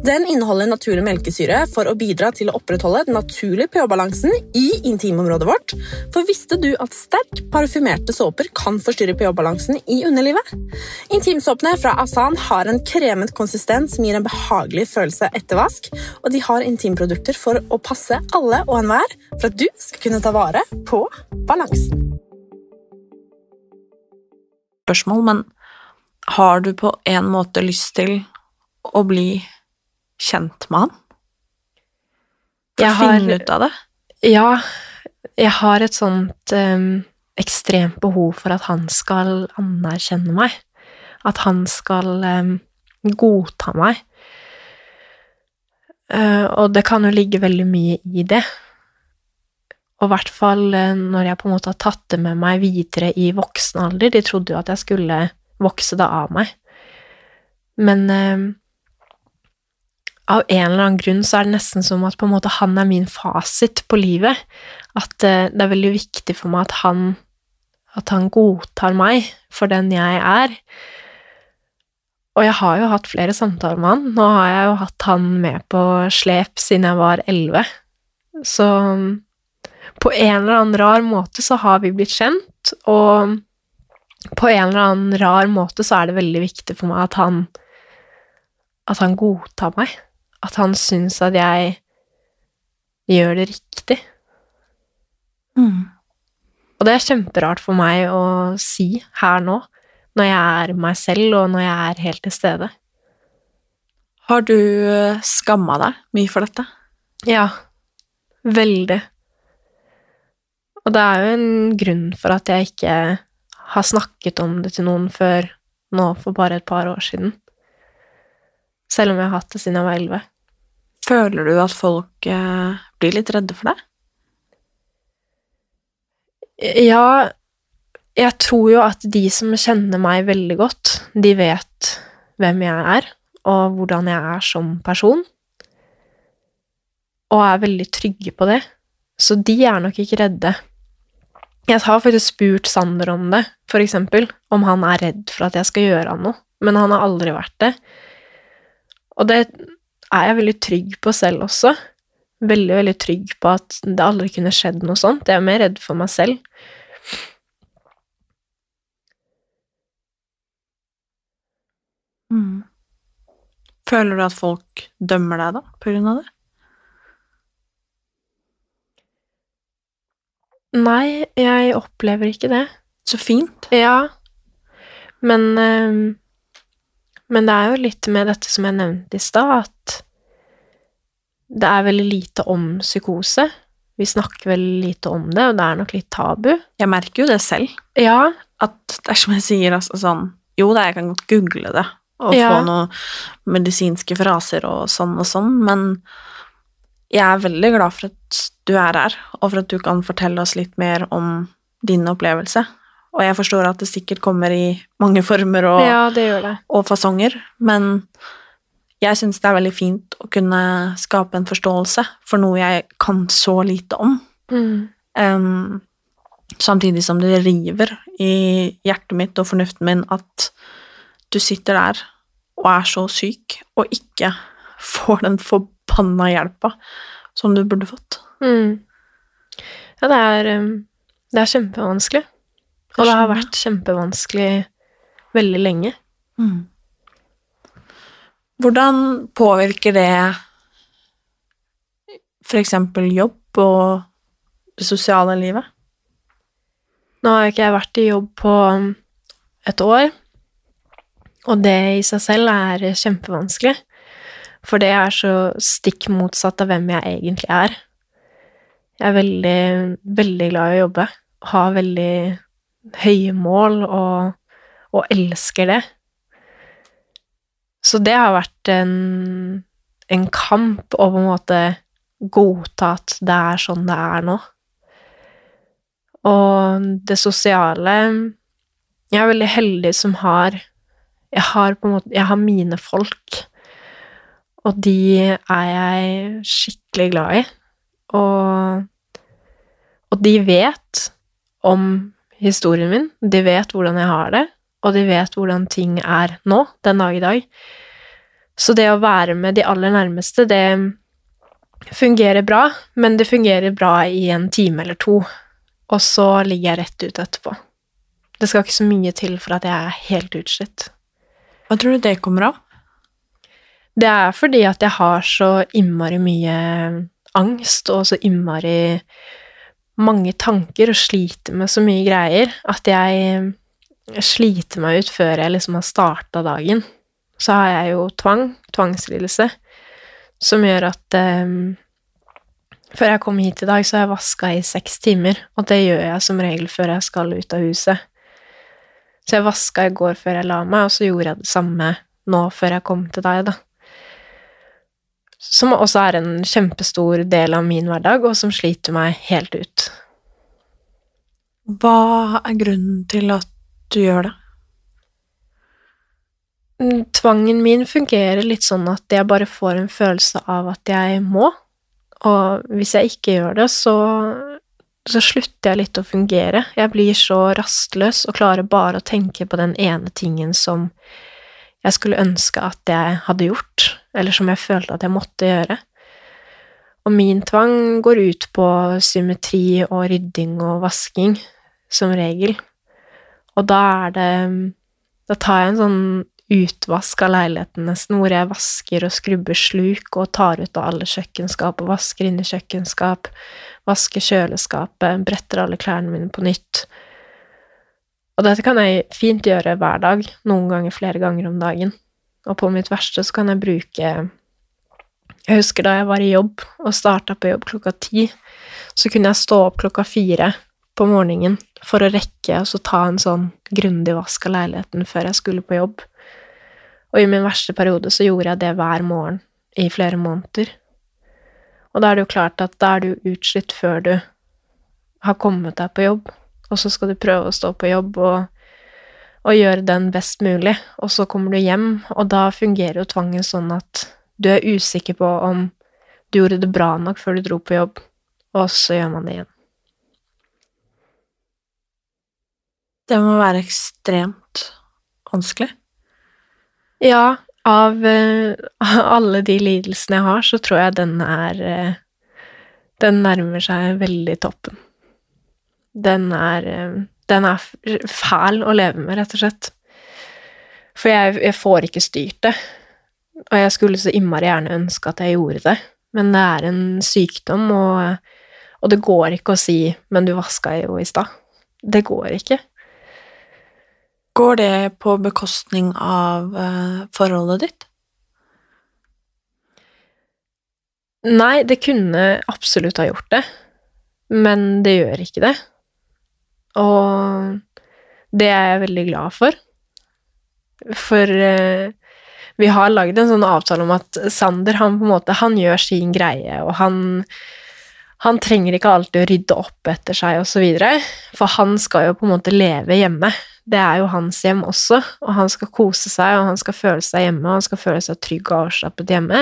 Den inneholder naturlig melkesyre for å bidra til å opprettholde den naturlige pH-balansen i intimområdet vårt. For visste du at sterk parfymerte såper kan forstyrre pH-balansen i underlivet? Intimsåpene fra Asan har en kremet konsistens som gir en behagelig følelse etter vask, og de har intimprodukter for å passe alle og enhver for at du skal kunne ta vare på balansen. Spørsmål, men har du på en måte lyst til å bli kjent med han? For Jeg å har- finne ut av det? Ja, jeg har et sånt um, ekstremt behov for at han skal anerkjenne meg. At han skal um, godta meg. Uh, og det kan jo ligge veldig mye i det. Og i hvert fall eh, når jeg på en måte har tatt det med meg videre i voksen alder. De trodde jo at jeg skulle vokse det av meg. Men eh, av en eller annen grunn så er det nesten som at måte han er min fasit på livet. At eh, det er veldig viktig for meg at han at han godtar meg for den jeg er. Og jeg har jo hatt flere samtaler med han. Nå har jeg jo hatt han med på slep siden jeg var elleve. Så på en eller annen rar måte så har vi blitt kjent, og på en eller annen rar måte så er det veldig viktig for meg at han At han godtar meg. At han syns at jeg gjør det riktig. Mm. Og det er kjemperart for meg å si her nå, når jeg er meg selv, og når jeg er helt til stede. Har du skamma deg mye for dette? Ja. Veldig. Og det er jo en grunn for at jeg ikke har snakket om det til noen før nå for bare et par år siden. Selv om jeg har hatt det siden jeg var elleve. Føler du at folk eh, blir litt redde for deg? Ja, jeg tror jo at de som kjenner meg veldig godt, de vet hvem jeg er, og hvordan jeg er som person, og er veldig trygge på det. Så de er nok ikke redde. Jeg har faktisk spurt Sander om det, for eksempel, om han er redd for at jeg skal gjøre han noe, men han har aldri vært det. Og det er jeg veldig trygg på selv også. Veldig, veldig trygg på at det aldri kunne skjedd noe sånt. Jeg er mer redd for meg selv. Mm. Føler du at folk dømmer deg, da, på grunn av det? Nei, jeg opplever ikke det. Så fint. Ja, men eh, Men det er jo litt med dette som jeg nevnte i stad, at det er veldig lite om psykose. Vi snakker veldig lite om det, og det er nok litt tabu. Jeg merker jo det selv. Ja. At det er som jeg sier, altså sånn Jo da, jeg kan godt google det og Ja. få noen medisinske fraser og sånn og sånn, men jeg er veldig glad for at du er her, og for at du kan fortelle oss litt mer om din opplevelse. Og jeg forstår at det sikkert kommer i mange former og, ja, det det. og fasonger, men jeg syns det er veldig fint å kunne skape en forståelse for noe jeg kan så lite om. Mm. Um, samtidig som det river i hjertet mitt og fornuften min at du sitter der og er så syk og ikke får den forbanna hjelpa som du burde fått. Mm. Ja, det er, det er kjempevanskelig. Og det har vært kjempevanskelig veldig lenge. Mm. Hvordan påvirker det eksempel jobb og det sosiale livet? Nå har ikke jeg vært i jobb på um, et år, og det i seg selv er kjempevanskelig. For det er så stikk motsatt av hvem jeg egentlig er. Jeg er veldig, veldig glad i å jobbe, har veldig høye mål og, og elsker det. Så det har vært en, en kamp å på en måte godta at det er sånn det er nå. Og det sosiale Jeg er veldig heldig som har Jeg har på en måte Jeg har mine folk, og de er jeg skikkelig glad i. Og, og de vet om historien min, de vet hvordan jeg har det, og de vet hvordan ting er nå, den dag i dag. Så det å være med de aller nærmeste, det fungerer bra, men det fungerer bra i en time eller to, og så ligger jeg rett ut etterpå. Det skal ikke så mye til for at jeg er helt utslitt. Hva tror du det kommer av? Det er fordi at jeg har så innmari mye angst og så innmari mange tanker og sliter med så mye greier at jeg sliter meg ut før jeg liksom har starta dagen. Så har jeg jo tvang, tvangslidelse, som gjør at eh, Før jeg kom hit i dag, så har jeg vaska i seks timer, og det gjør jeg som regel før jeg skal ut av huset. Så jeg vaska i går før jeg la meg, og så gjorde jeg det samme nå før jeg kom til deg, da. Som også er en kjempestor del av min hverdag, og som sliter meg helt ut. Hva er grunnen til at du gjør det? Mm, Tvangen min fungerer litt sånn at jeg bare får en følelse av at jeg må, og hvis jeg ikke gjør det, så, så slutter jeg litt å fungere. Jeg blir så rastløs og klarer bare å tenke på den ene tingen som jeg skulle ønske at jeg hadde gjort, eller som jeg følte at jeg måtte gjøre. Og min tvang går ut på symmetri og rydding og vasking, som regel. Og da er det Da tar jeg en sånn utvask av leiligheten, nesten, hvor jeg vasker og skrubber sluk og tar ut av alle kjøkkenskap og vasker inn i kjøkkenskap, vasker kjøleskapet, bretter alle klærne mine på nytt. Og dette kan jeg fint gjøre hver dag, noen ganger flere ganger om dagen. Og på mitt verste så kan jeg bruke Jeg husker da jeg var i jobb og starta på jobb klokka ti, så kunne jeg stå opp klokka fire på morgenen for å rekke og ta en sånn grundig vask av leiligheten før jeg skulle på jobb. Og i min verste periode så gjorde jeg det hver morgen i flere måneder. Og da er det jo klart at da er du utslitt før du har kommet deg på jobb, og så skal du prøve å stå på jobb og, og gjøre den best mulig, og så kommer du hjem, og da fungerer jo tvangen sånn at du er usikker på om du gjorde det bra nok før du dro på jobb, og så gjør man det igjen. Det må være ekstremt vanskelig. Ja, av uh, [LAUGHS] alle de lidelsene jeg har, så tror jeg den er uh, Den nærmer seg veldig toppen. Den er eh, Den er fæl å leve med, rett og slett. For jeg, jeg får ikke styrt det. Og jeg skulle så innmari gjerne ønske at jeg gjorde det, men det er en sykdom, og, og det går ikke å si 'men du vaska jo i stad'. Det går ikke. Går det på bekostning av eh, forholdet ditt? Nei, det kunne absolutt ha gjort det, men det gjør ikke det. Og det er jeg veldig glad for. For eh, vi har lagd en sånn avtale om at Sander, han på en måte, han gjør sin greie, og han han trenger ikke alltid å rydde opp etter seg og så videre, for han skal jo på en måte leve hjemme. Det er jo hans hjem også, og han skal kose seg, og han skal føle seg hjemme, og han skal føle seg trygg og avslappet hjemme.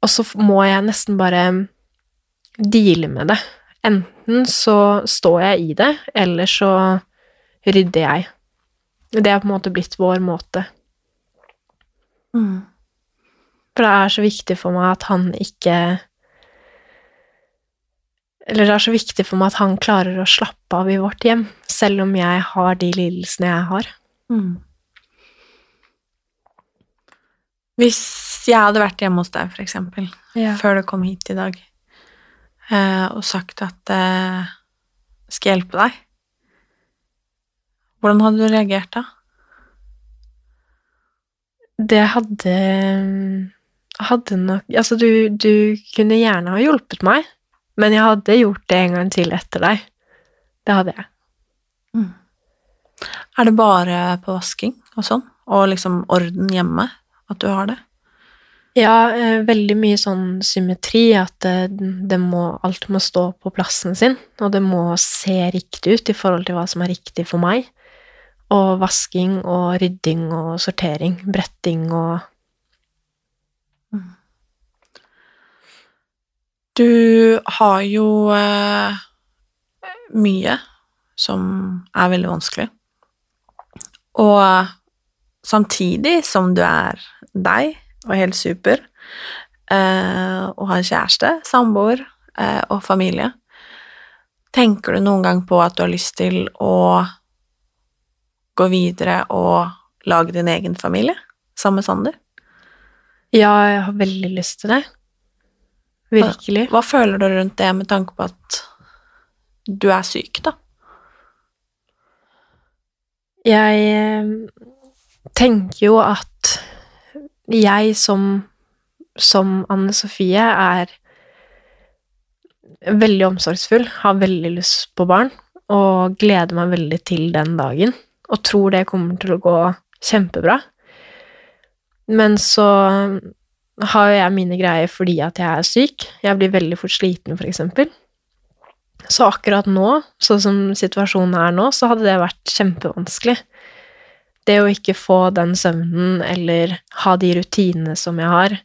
Og så må jeg nesten bare deale med det. Enten så står jeg i det, eller så rydder jeg. Det er på en måte blitt vår måte. Mm. For det er så viktig for meg at han ikke Eller det er så viktig for meg at han klarer å slappe av i vårt hjem, selv om jeg har de lidelsene jeg har. Mm. Hvis jeg hadde vært hjemme hos deg, for eksempel, Ja. før du kom hit i dag, og sagt at eh, skal jeg hjelpe deg, hvordan hadde du reagert da? Det hadde Hadde nok Altså, du, du kunne gjerne ha hjulpet meg, men jeg hadde gjort det en gang til etter deg. Det hadde jeg. Er det bare på vasking og sånn, og liksom orden hjemme, at du har det? Ja, eh, veldig mye sånn symmetri, at det, det må, alt må stå på plassen sin, og det må se riktig ut i forhold til hva som er riktig for meg. Og vasking og rydding og sortering, bretting og Du har jo eh, mye som er veldig vanskelig. Og eh, samtidig som du er deg og helt super, eh, og har kjæreste, samboer eh, og familie, tenker du noen gang på at du har lyst til å gå videre og lage din egen familie sammen med Sander? Ja, jeg har veldig lyst til det. Virkelig. Hva føler du rundt det med tanke på at du er syk, da? Jeg eh, tenker jo at jeg som, som Anne Sofie er veldig omsorgsfull, har veldig lyst på barn, og gleder meg veldig til den dagen, og tror det kommer til å gå kjempebra. Men så har jeg mine greier fordi at jeg er syk. Jeg blir veldig fort sliten, for eksempel. Så akkurat nå, sånn som situasjonen er nå, så hadde det vært kjempevanskelig. Det å ikke få den søvnen eller ha de rutinene som jeg har,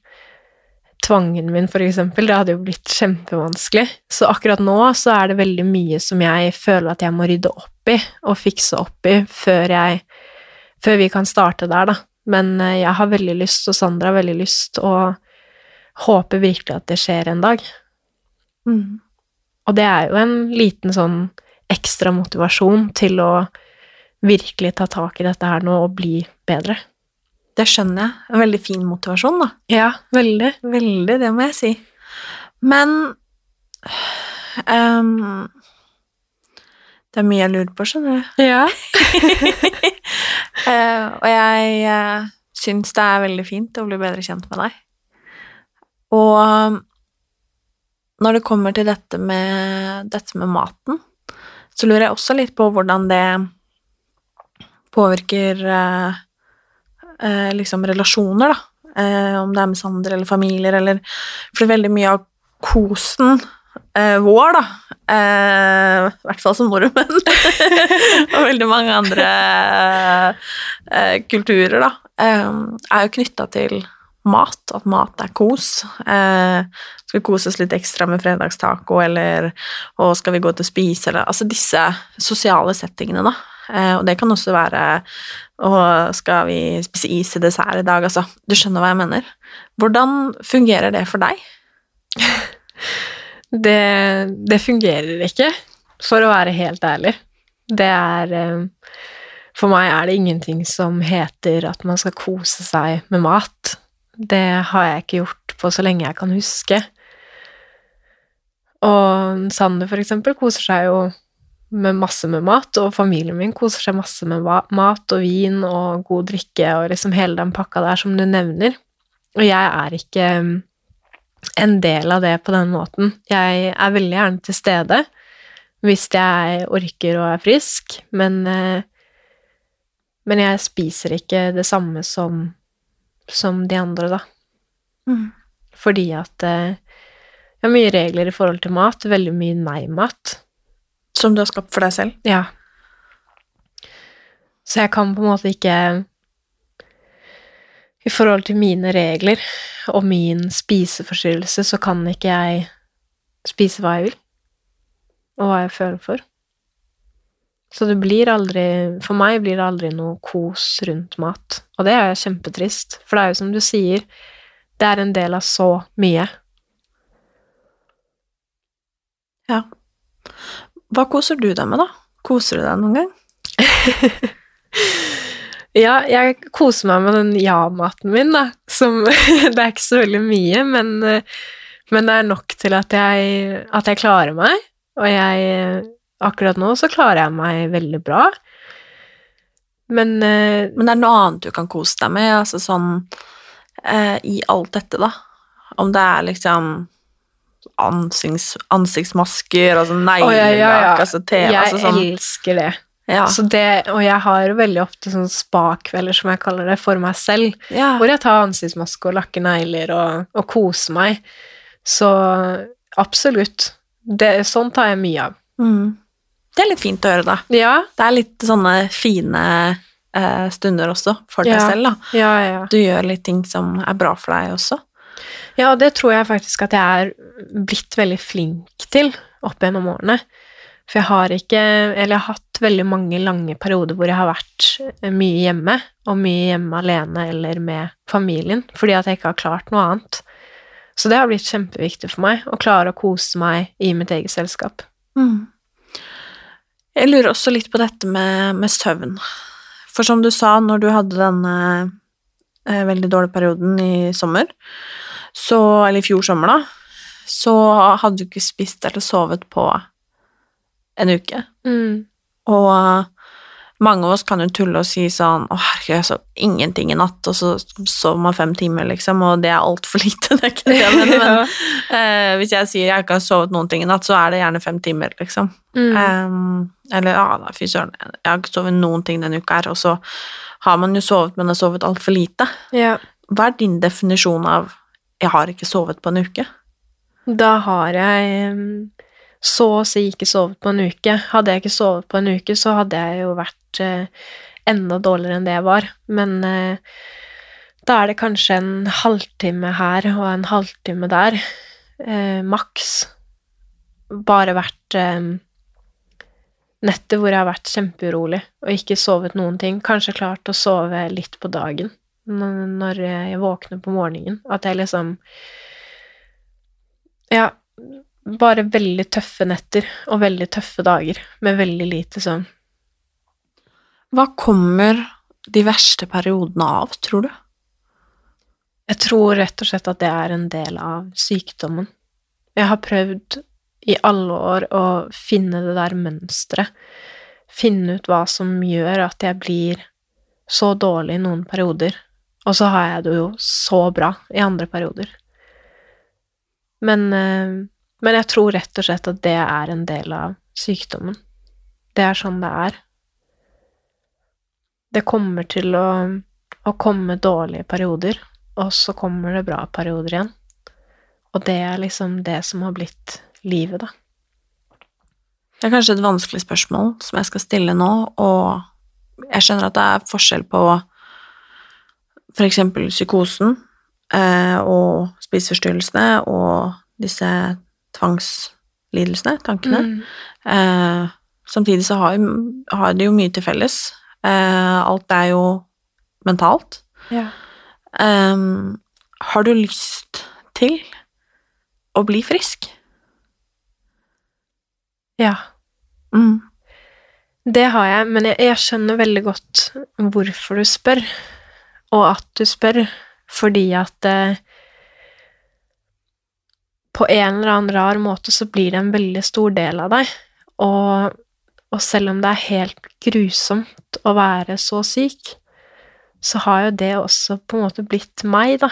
tvangen min, for eksempel, det hadde jo blitt kjempevanskelig. Så akkurat nå så er det veldig mye som jeg føler at jeg må rydde opp i og fikse opp i før jeg Før vi kan starte der, da. Men eh, jeg har veldig lyst, og Sandra har veldig lyst, og håper virkelig at det skjer en dag. Mm. Og det er jo en liten sånn ekstra motivasjon til å virkelig ta tak i dette her nå og bli bedre. Det skjønner jeg. En veldig fin motivasjon, da. Ja, veldig. Veldig, det må jeg si. Men um, Det er mye jeg lurer på, skjønner du. Ja. uh, [LAUGHS] og jeg uh, syns det er veldig fint å bli bedre kjent med deg. Og um, når det kommer til dette med, dette med maten, så lurer jeg også litt på hvordan det påvirker eh, eh, liksom relasjoner, da. Eh, om det er med Sander eller familier, eller For veldig mye av kosen vår, da, i hvert fall som nordmenn, [LAUGHS] og veldig mange andre kulturer, da, er jo knytta til mat, at mat er kos. Eh, skal vi koses litt ekstra med fredagstaco, eller og skal vi gå ut og spise, eller Altså disse sosiale settingene, da. Eh, og det kan også være og skal vi spise is til dessert i dag, altså. Du skjønner hva jeg mener. Hvordan fungerer det for deg? [LAUGHS] Det, det fungerer ikke, for å være helt ærlig. Det er eh, For meg er det ingenting som heter at man skal kose seg med mat. Det har jeg ikke gjort på så lenge jeg kan huske. Og Sander, for eksempel, koser seg jo med masse med mat, og familien min koser seg masse med mat og vin og god drikke og liksom hele den pakka der som du nevner. Og jeg er ikke mm, en del av det på den måten. Jeg er veldig gjerne til stede hvis jeg orker og er frisk, men eh, Men jeg spiser ikke det samme som, som de andre, da. Mm. Fordi at eh, jeg har mye regler i forhold til mat, veldig mye nei-mat. Som du har skapt for deg selv? Ja. Så jeg kan på en måte ikke I forhold til mine regler og min spiseforstyrrelse, så kan ikke jeg spise hva jeg vil, og hva jeg føler for. Så det blir aldri For meg blir det aldri noe kos rundt mat. Og det er kjempetrist, for det er jo som du sier, det er en del av så mye. Ja. Hva koser du deg med, da? Koser du deg noen gang? [LAUGHS] Ja, jeg koser meg med den ja-maten min, da. Som [LAUGHS] Det er ikke så veldig mye, men, men det er nok til at jeg, at jeg klarer meg. Og jeg Akkurat nå så klarer jeg meg veldig bra. Men eh, Men det er noe annet du kan kose deg med, altså sånn eh, i alt dette, da. Om det er liksom ansikts, ansiktsmasker, altså neglelakk, ja, ja, altså TV Jeg altså sånn, elsker det. ja. Så det. Og jeg har veldig ofte sånn spa-kvelder, som jeg kaller det, for meg selv. Hvor jeg tar ansiktsmaske og lakker negler og, og koser meg. Så absolutt. Det, sånn tar jeg mye av. Mm. Det er litt fint å høre, da. Ja, Det er litt sånne fine eh, stunder også for deg Ja. selv, da. ja, ja. Du gjør litt ting som er bra for deg også. Ja, og det tror jeg faktisk at jeg er blitt veldig flink til opp gjennom årene. For jeg har ikke Eller jeg har hatt veldig mange lange perioder hvor jeg har vært mye hjemme, og mye hjemme alene eller med familien, fordi at jeg ikke har klart noe annet. Så det har blitt kjempeviktig for meg, å klare å kose meg i mitt eget selskap. Mm. Jeg lurer også litt på dette med, med søvn. For som du sa, når du hadde denne veldig dårlig perioden i sommer, så, eller i fjor sommer, da, så hadde du ikke spist eller sovet på en uke. Og eh, mange av oss kan jo tulle og si sånn Å, herregud, jeg sov ingenting i natt, og så sov man fem timer, liksom, og det er altfor lite. [LAUGHS] Det er ikke det jeg mener, [LAUGHS] men uh, hvis jeg sier jeg ikke har sovet noen ting i natt, så er det gjerne fem timer, liksom. Mm. Um, eller ja, da, fy søren, jeg har ikke sovet noen ting denne uka her, og så har man jo sovet, men har sovet altfor lite. ja. Hva er din definisjon av 'jeg har ikke sovet på en uke'? Da har jeg mm, så å si ikke sovet på en uke. Hadde jeg ikke sovet på en uke, så hadde jeg jo vært eh, enda dårligere enn det jeg var. Men eh, da er det kanskje en halvtime her og en halvtime der, eh, maks. Bare vært netter hvor jeg har vært kjempeurolig og ikke sovet noen ting. Kanskje klart å sove litt på dagen når jeg våkner på morgenen. At jeg liksom Ja, bare veldig tøffe netter og veldig tøffe dager med veldig lite søvn. Hva kommer de verste periodene av, tror du? Jeg tror rett og slett at det er en del av sykdommen. Jeg har prøvd i alle år å finne det der mønsteret. Finne ut hva som gjør at jeg blir så dårlig i noen perioder, og så har jeg det jo så bra i andre perioder. Men, eh, men jeg tror rett og slett at det er en del av sykdommen. Det er sånn det er. Det kommer til å, å komme dårlige perioder, og så kommer det bra perioder igjen. Og det er liksom det som har blitt livet, da. Det er kanskje et vanskelig spørsmål som jeg skal stille nå, og jeg skjønner at det er forskjell på for eksempel psykosen eh, og spiseforstyrrelsene og disse tvangslidelsene, tankene. Mm. Eh, samtidig så har, har de jo mye til felles. Eh, alt er jo mentalt. Ja. Har du lyst til å bli frisk? Ja. Mm. Det har jeg, men jeg, jeg skjønner veldig godt hvorfor du spør, og at du spør, fordi at eh, på en eller annen rar måte så blir det en veldig stor del av deg, og, og selv om det er helt grusomt å være så syk, så har jo det også på en måte blitt meg, da.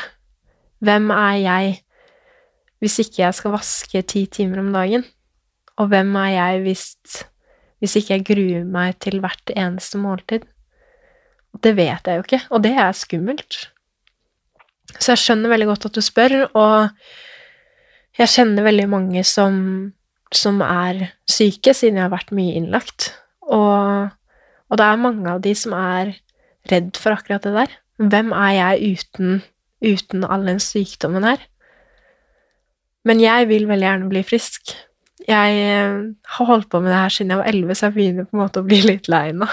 Hvem er jeg hvis ikke jeg skal vaske ti timer om dagen? Og hvem er jeg hvis, hvis ikke jeg gruer meg til hvert eneste måltid? Det vet jeg jo ikke, og det er skummelt. Så jeg skjønner veldig godt at du spør, og jeg kjenner veldig mange som, som er syke, siden jeg har vært mye innlagt. Og, og det er mange av de som er redd for akkurat det der. Hvem er jeg uten, uten all den sykdommen her? Men jeg vil veldig gjerne bli frisk. Jeg eh, har holdt på med det her siden jeg var elleve, så jeg begynner på en måte å bli litt lei nå.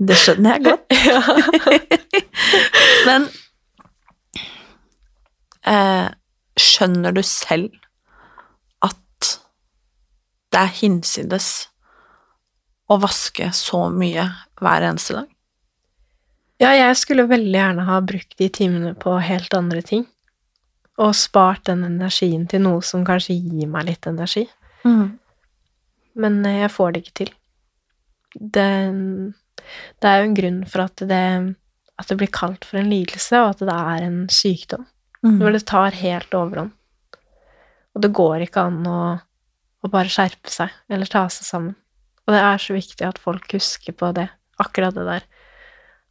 Det skjønner jeg godt. [LAUGHS] Men eh, skjønner du selv at det er hinsides å vaske så mye hver eneste dag? Ja, jeg skulle veldig gjerne ha brukt de timene på helt andre ting. Og spart den energien til noe som kanskje gir meg litt energi. Mm. Men eh, jeg får det ikke til. Det, det er jo en grunn for at det, at det blir kalt for en lidelse, og at det er en sykdom. Mm. Når det tar helt overhånd. Og det går ikke an å, å bare skjerpe seg, eller ta seg sammen. Og det er så viktig at folk husker på det, akkurat det der.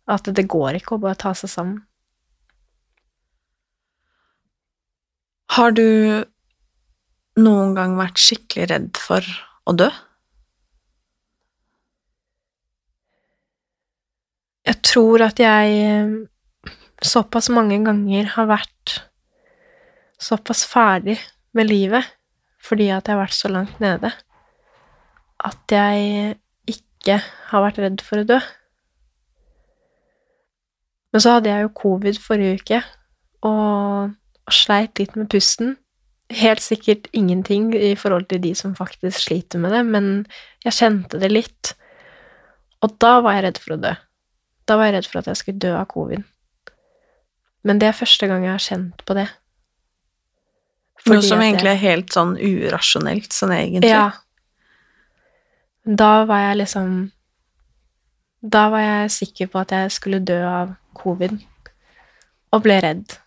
At det går ikke å bare ta seg sammen. Har du noen gang vært skikkelig redd for å dø? Jeg tror at jeg eh, såpass mange ganger har vært såpass ferdig med livet fordi at jeg har vært så langt nede, at jeg ikke har vært redd for å dø. Men så hadde jeg jo covid forrige uke, og, og sleit litt med pusten. Helt sikkert ingenting i forhold til de som faktisk sliter med det, men jeg kjente det litt. Og da var jeg redd for å dø. Da var jeg redd for at jeg skulle dø av covid. Men det er første gang jeg har kjent på det. Noe som egentlig er helt sånn urasjonelt, sånn egentlig. Ja. Da var jeg liksom Da var jeg sikker på at jeg skulle dø av covid, og ble redd.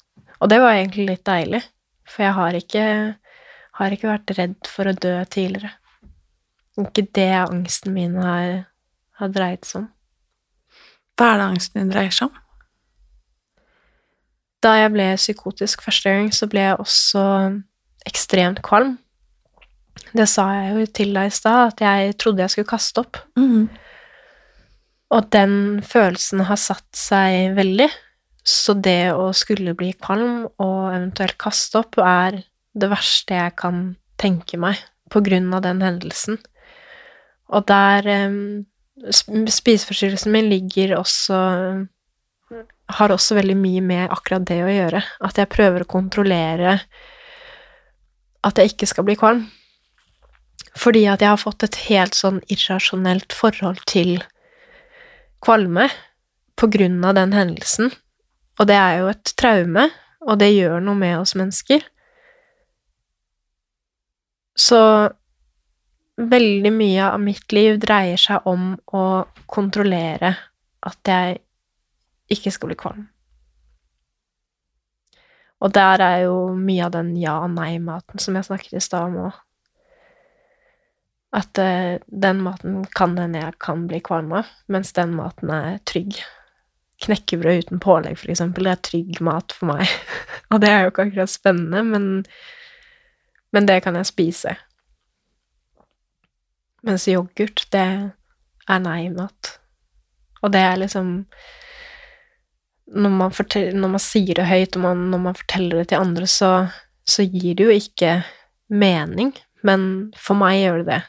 Og det var egentlig litt deilig, for jeg har ikke, har ikke vært redd for å dø tidligere. Ikke det angsten min har, har dreid seg om. Hva er det angsten din dreier seg om? Da jeg ble psykotisk første gang, så ble jeg også ekstremt kvalm. Det sa jeg jo til deg i stad, at jeg trodde jeg skulle kaste opp. Mm. Og den følelsen har satt seg veldig. Så det å skulle bli kvalm og eventuelt kaste opp er det verste jeg kan tenke meg på grunn av den hendelsen. Og der um, Spiseforstyrrelsen min ligger også Har også veldig mye med akkurat det å gjøre. At jeg prøver å kontrollere at jeg ikke skal bli kvalm. Fordi at jeg har fått et helt sånn irrasjonelt forhold til kvalme på grunn av den hendelsen. Og det er jo et traume, og det gjør noe med oss mennesker. Så veldig mye av mitt liv dreier seg om å kontrollere at jeg ikke skal bli kvalm. Og der er jo mye av den ja-nei-maten som jeg snakket i stad om òg. At uh, den maten kan hende jeg kan bli kvalm av, mens den maten er trygg. Knekkebrød uten pålegg, for eksempel, det er trygg mat for meg. [LAUGHS] og det er jo ikke akkurat spennende, men, men det kan jeg spise. Mens yoghurt, det er nei-mat. Og det er liksom når man, når man, sier det høyt, og man, når man forteller det til andre, så, så, gir det jo ikke mening, men for meg gjør det det.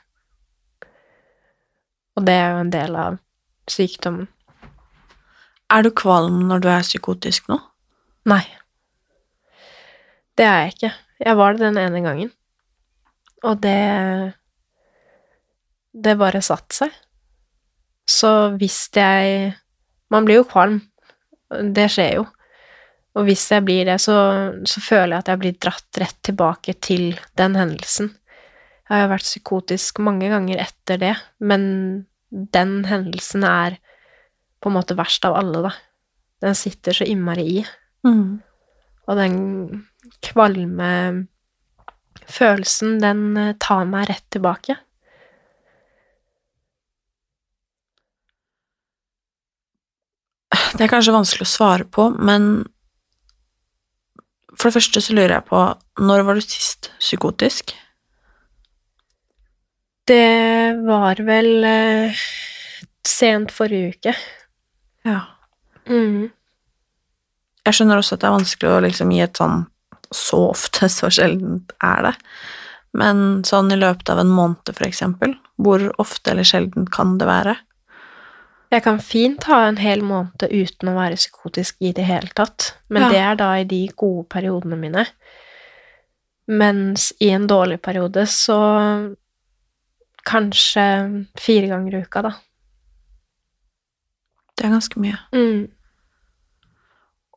Og det er jo en del av sykdommen. Er du kvalm når du er psykotisk nå? Nei. Det er jeg ikke. Jeg var det den ene gangen. Og det Det bare satte seg. Så hvis jeg Man blir jo kvalm. Det skjer jo. Og hvis jeg blir det, så, så føler jeg at jeg blir dratt rett tilbake til den hendelsen. Jeg har vært psykotisk mange ganger etter det, men den hendelsen er på en måte verst av alle, da. Den sitter så innmari i. Mm. Og den kvalme følelsen, den eh, tar meg rett tilbake. Det er kanskje vanskelig å svare på, men for det første så lurer jeg på Når var du sist psykotisk? Det var vel eh, sent forrige uke. Ja. Mm. Jeg skjønner også at det er vanskelig å liksom gi et sånn så ofte, [LAUGHS] så sjeldent er det. Men sånn i løpet av en måned, for eksempel, hvor ofte eller sjeldent kan det være? Jeg kan fint ha en hel måned uten å være psykotisk i det hele tatt, men Ja. det er da i de gode periodene mine. Mens i en dårlig periode så kanskje fire ganger i uka, da. Det er ganske mye. Mm.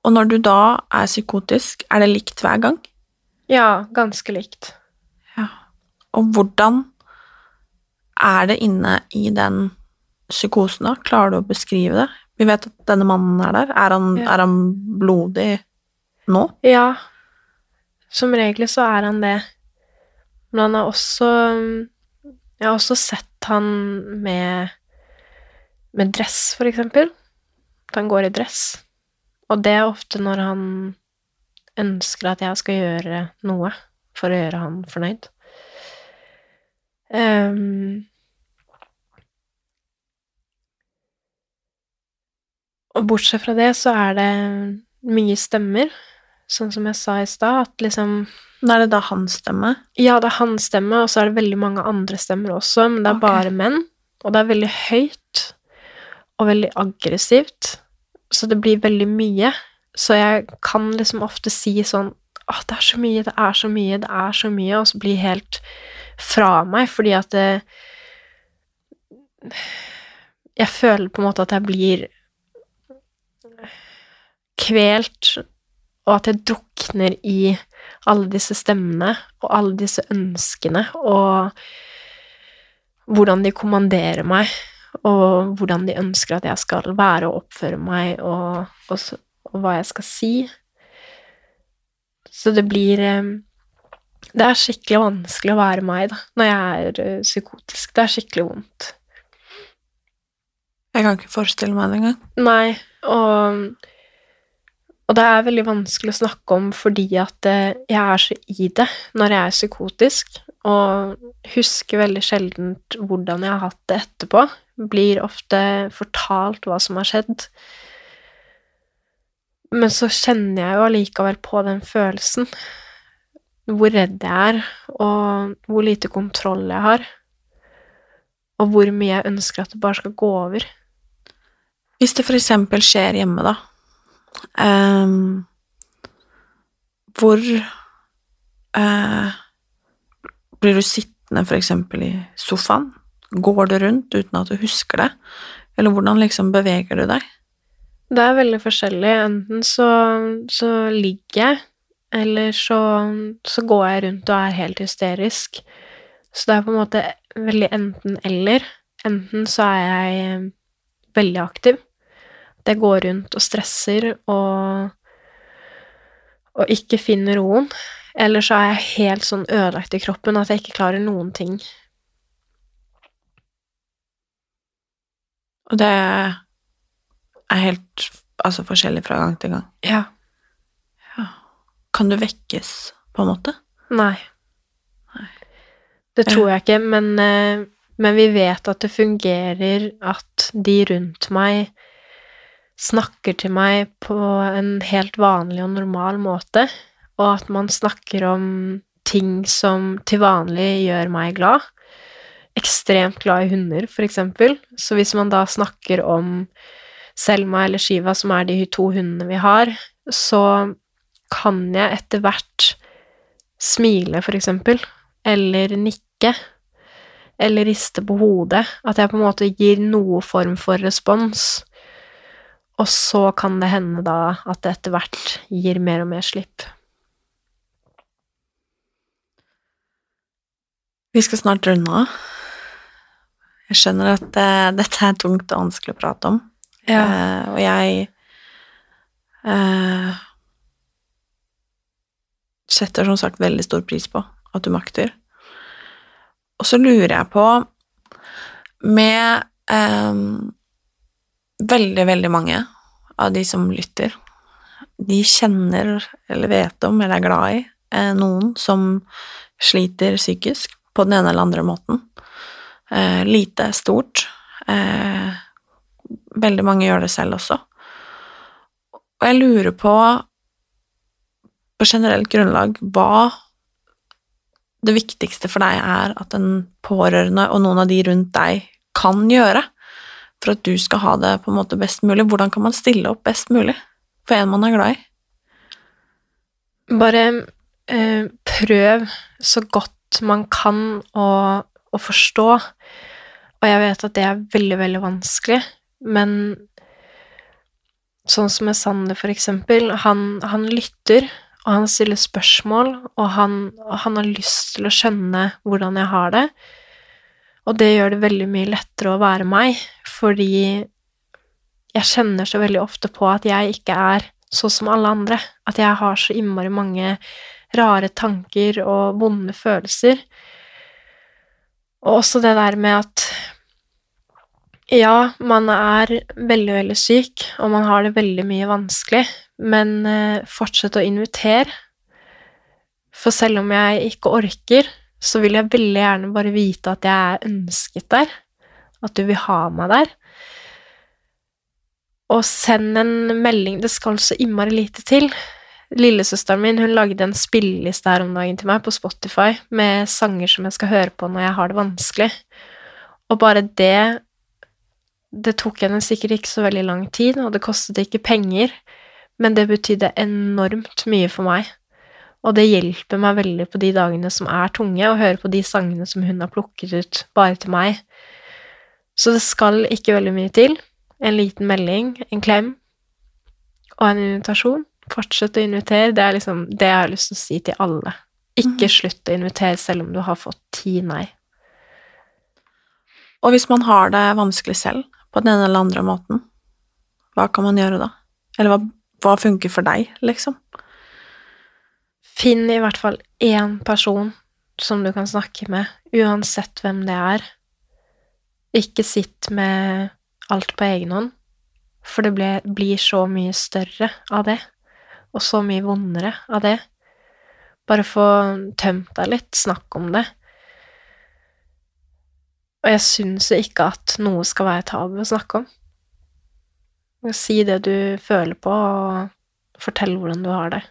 Og når du da er psykotisk, er det likt hver gang? Ja, ganske likt. Og hvordan er det inne i den psykosen, da? Klarer du å beskrive det? Vi vet at denne mannen er der. Er han, Ja. er han blodig nå? Ja, som regel så er han det. Men han er også Jeg har også sett han med med dress, for eksempel. At han går i dress. Og det er ofte når han ønsker at jeg skal gjøre noe for å gjøre han fornøyd. Um, og bortsett fra det så er det mye stemmer, sånn som jeg sa i stad, at liksom Men er det da hans stemme? Ja, det er hans stemme, og så er det veldig mange andre stemmer også, men det er okay. bare menn. Og det er veldig høyt og veldig aggressivt, så det blir veldig mye. Så jeg kan liksom ofte si sånn Å, det er så mye, det er så mye, det er så mye, og så blir helt fra meg, fordi at det Jeg føler på en måte at jeg blir kvelt, og at jeg drukner i alle disse stemmene og alle disse ønskene, og hvordan de kommanderer meg, og hvordan de ønsker at jeg skal være og oppføre meg, og, og, så, og hva jeg skal si. Så det blir eh, Det er skikkelig vanskelig å være meg, da, når jeg er eh, psykotisk. Det er skikkelig vondt. Jeg kan ikke forestille meg det engang. Nei, og Og det er veldig vanskelig å snakke om fordi at eh, jeg er så i det når jeg er psykotisk, og husker veldig sjeldent hvordan jeg har hatt det etterpå. Blir ofte fortalt hva som har skjedd. Men så kjenner jeg jo allikevel på den følelsen. Hvor redd jeg er, og hvor lite kontroll jeg har. Og hvor mye jeg ønsker at det bare skal gå over. Hvis det for eksempel skjer hjemme, da, um, hvor uh, Blir du sittende for eksempel i sofaen? Går du rundt uten at du husker det? Eller hvordan liksom beveger du deg? Det er veldig forskjellig. Enten så, så ligger jeg, eller så, så, går jeg rundt og er helt hysterisk. Så det er på en måte veldig enten-eller. Enten så er jeg veldig aktiv, jeg går rundt og stresser og, og ikke finner roen. Eller så er jeg helt sånn ødelagt i kroppen at jeg ikke klarer noen ting. Og det er helt altså forskjellig fra gang til gang? Ja. ja. Kan du vekkes, på en måte? Nei. Nei. Det tror jeg ikke, men, eh, men vi vet at det fungerer at de rundt meg snakker til meg på en helt vanlig og normal måte, og at man snakker om ting som til vanlig gjør meg glad. Ekstremt glad i hunder, for eksempel. Så hvis man da snakker om Selma eller Shiva, som er de to hundene vi har, så kan jeg etter hvert smile, for eksempel, eller nikke, eller riste på hodet. At jeg på en måte gir noe form for respons. Og så kan det hende da at det etter hvert gir mer og mer slipp. Vi skal snart runde av. Jeg skjønner at uh, dette er tungt og vanskelig å prate om, ja. uh, og jeg uh, setter som sagt veldig stor pris på at du makter. Og så lurer jeg på, med veldig, veldig mange av de som lytter, de kjenner eller vet om eller er glad i noen som sliter psykisk på den ene eller andre måten. Eh, lite, stort. Eh, veldig mange gjør det selv også. Og jeg lurer på, på generelt grunnlag, hva det viktigste for deg er at en pårørende og noen av de rundt deg kan gjøre for at du skal ha det på en måte best mulig? Hvordan kan man stille opp best mulig for en man er glad i? Bare eh, prøv så godt man kan å, å, forstå. Og jeg vet at det er veldig, veldig vanskelig, men sånn som med Sander, for eksempel, han, han lytter, og han stiller spørsmål, og han, han har lyst til å skjønne hvordan jeg har det. Og det gjør det veldig mye lettere å være meg, fordi jeg kjenner så veldig ofte på at jeg ikke er sånn som alle andre. At jeg har så innmari mange rare tanker og vonde følelser. Og også det der med at ja, man er veldig, veldig syk, og man har det veldig mye vanskelig, men eh, fortsett å invitere. For selv om jeg ikke orker, så vil jeg veldig gjerne bare vite at jeg er ønsket der, at du vil ha meg der. Og send en melding Det skal så innmari lite til. Lillesøsteren min hun lagde en spilleliste her om dagen til meg på Spotify med sanger som jeg skal høre på når jeg har det vanskelig. Og bare det Det tok henne sikkert ikke så veldig lang tid, og det kostet ikke penger, men det betydde enormt mye for meg. Og det hjelper meg veldig på de dagene som er tunge, å høre på de sangene som hun har plukket ut bare til meg. Så det skal ikke veldig mye til. En liten melding, en klem og en invitasjon. Fortsett å invitere. Det er liksom det jeg har lyst til å si til alle. Ikke mm. slutt å invitere selv om du har fått ti nei. Og hvis man har det vanskelig selv, på den ene eller andre måten, hva kan man gjøre da? Eller hva, hva funker for deg, liksom? Finn i hvert fall én person som du kan snakke med, uansett hvem det er. Ikke sitt med alt på egen hånd, for det blir så mye større av det. Og så mye vondere av det. Bare få tømt deg litt, snakk om det. Og jeg syns ikke at noe skal være tabu å snakke om. Si det du føler på, og fortell hvordan du har det.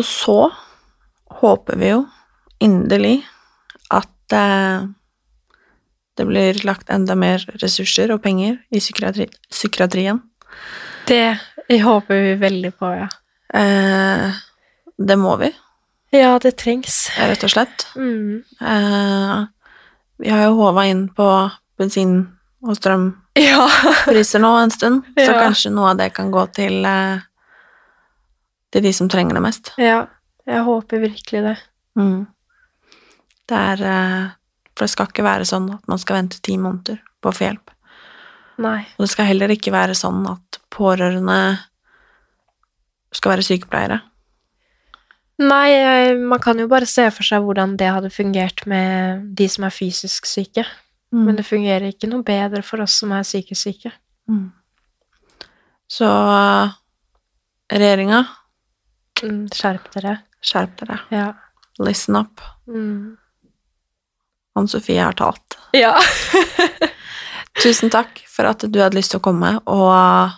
Og så håper vi jo inderlig at eh, det blir lagt enda mer ressurser og penger i psykiatri psykiatrien. Det håper vi veldig på, ja. Eh, det må vi. Ja, det trengs. Rett og slett. Mm. Eh, vi har jo håva inn på bensin- og Ja. strømpriser nå en stund, så Ja. kanskje noe av det kan gå til, eh, til de som trenger det mest. ja. Jeg håper virkelig det. Mm. Det er eh, For det skal ikke være sånn at man skal vente ti måneder på å få hjelp. Nei. Og det skal heller ikke være sånn at pårørende skal være sykepleiere. Nei, man kan jo bare se for seg hvordan det hadde fungert med de som er fysisk syke. Mm. Men det fungerer ikke noe bedre for oss som er psykisk syke. Mm. Så regjeringa, Mm, skjerp dere. skjerp dere. Ja. Listen up. Mm. Ann Sofie har talt. Ja. [LAUGHS] Tusen takk for at du hadde lyst til å komme og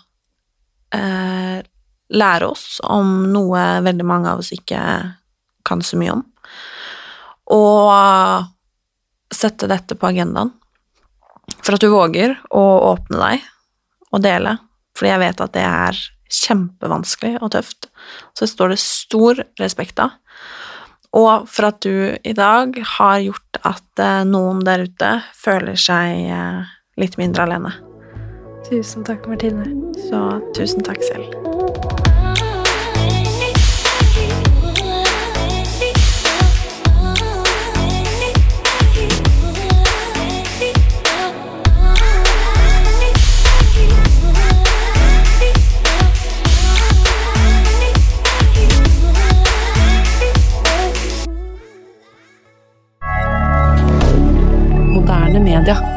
eh, lære oss om noe veldig mange av oss ikke kan så mye om. Og sette dette på agendaen. For at du våger å åpne deg og dele, fordi jeg vet at det er kjempevanskelig og tøft. Så står det stor respekt av. Og for at du i dag har gjort at eh, noen der ute føler seg eh, litt mindre alene. Tusen takk, Martine. Så tusen takk selv. Moderne media.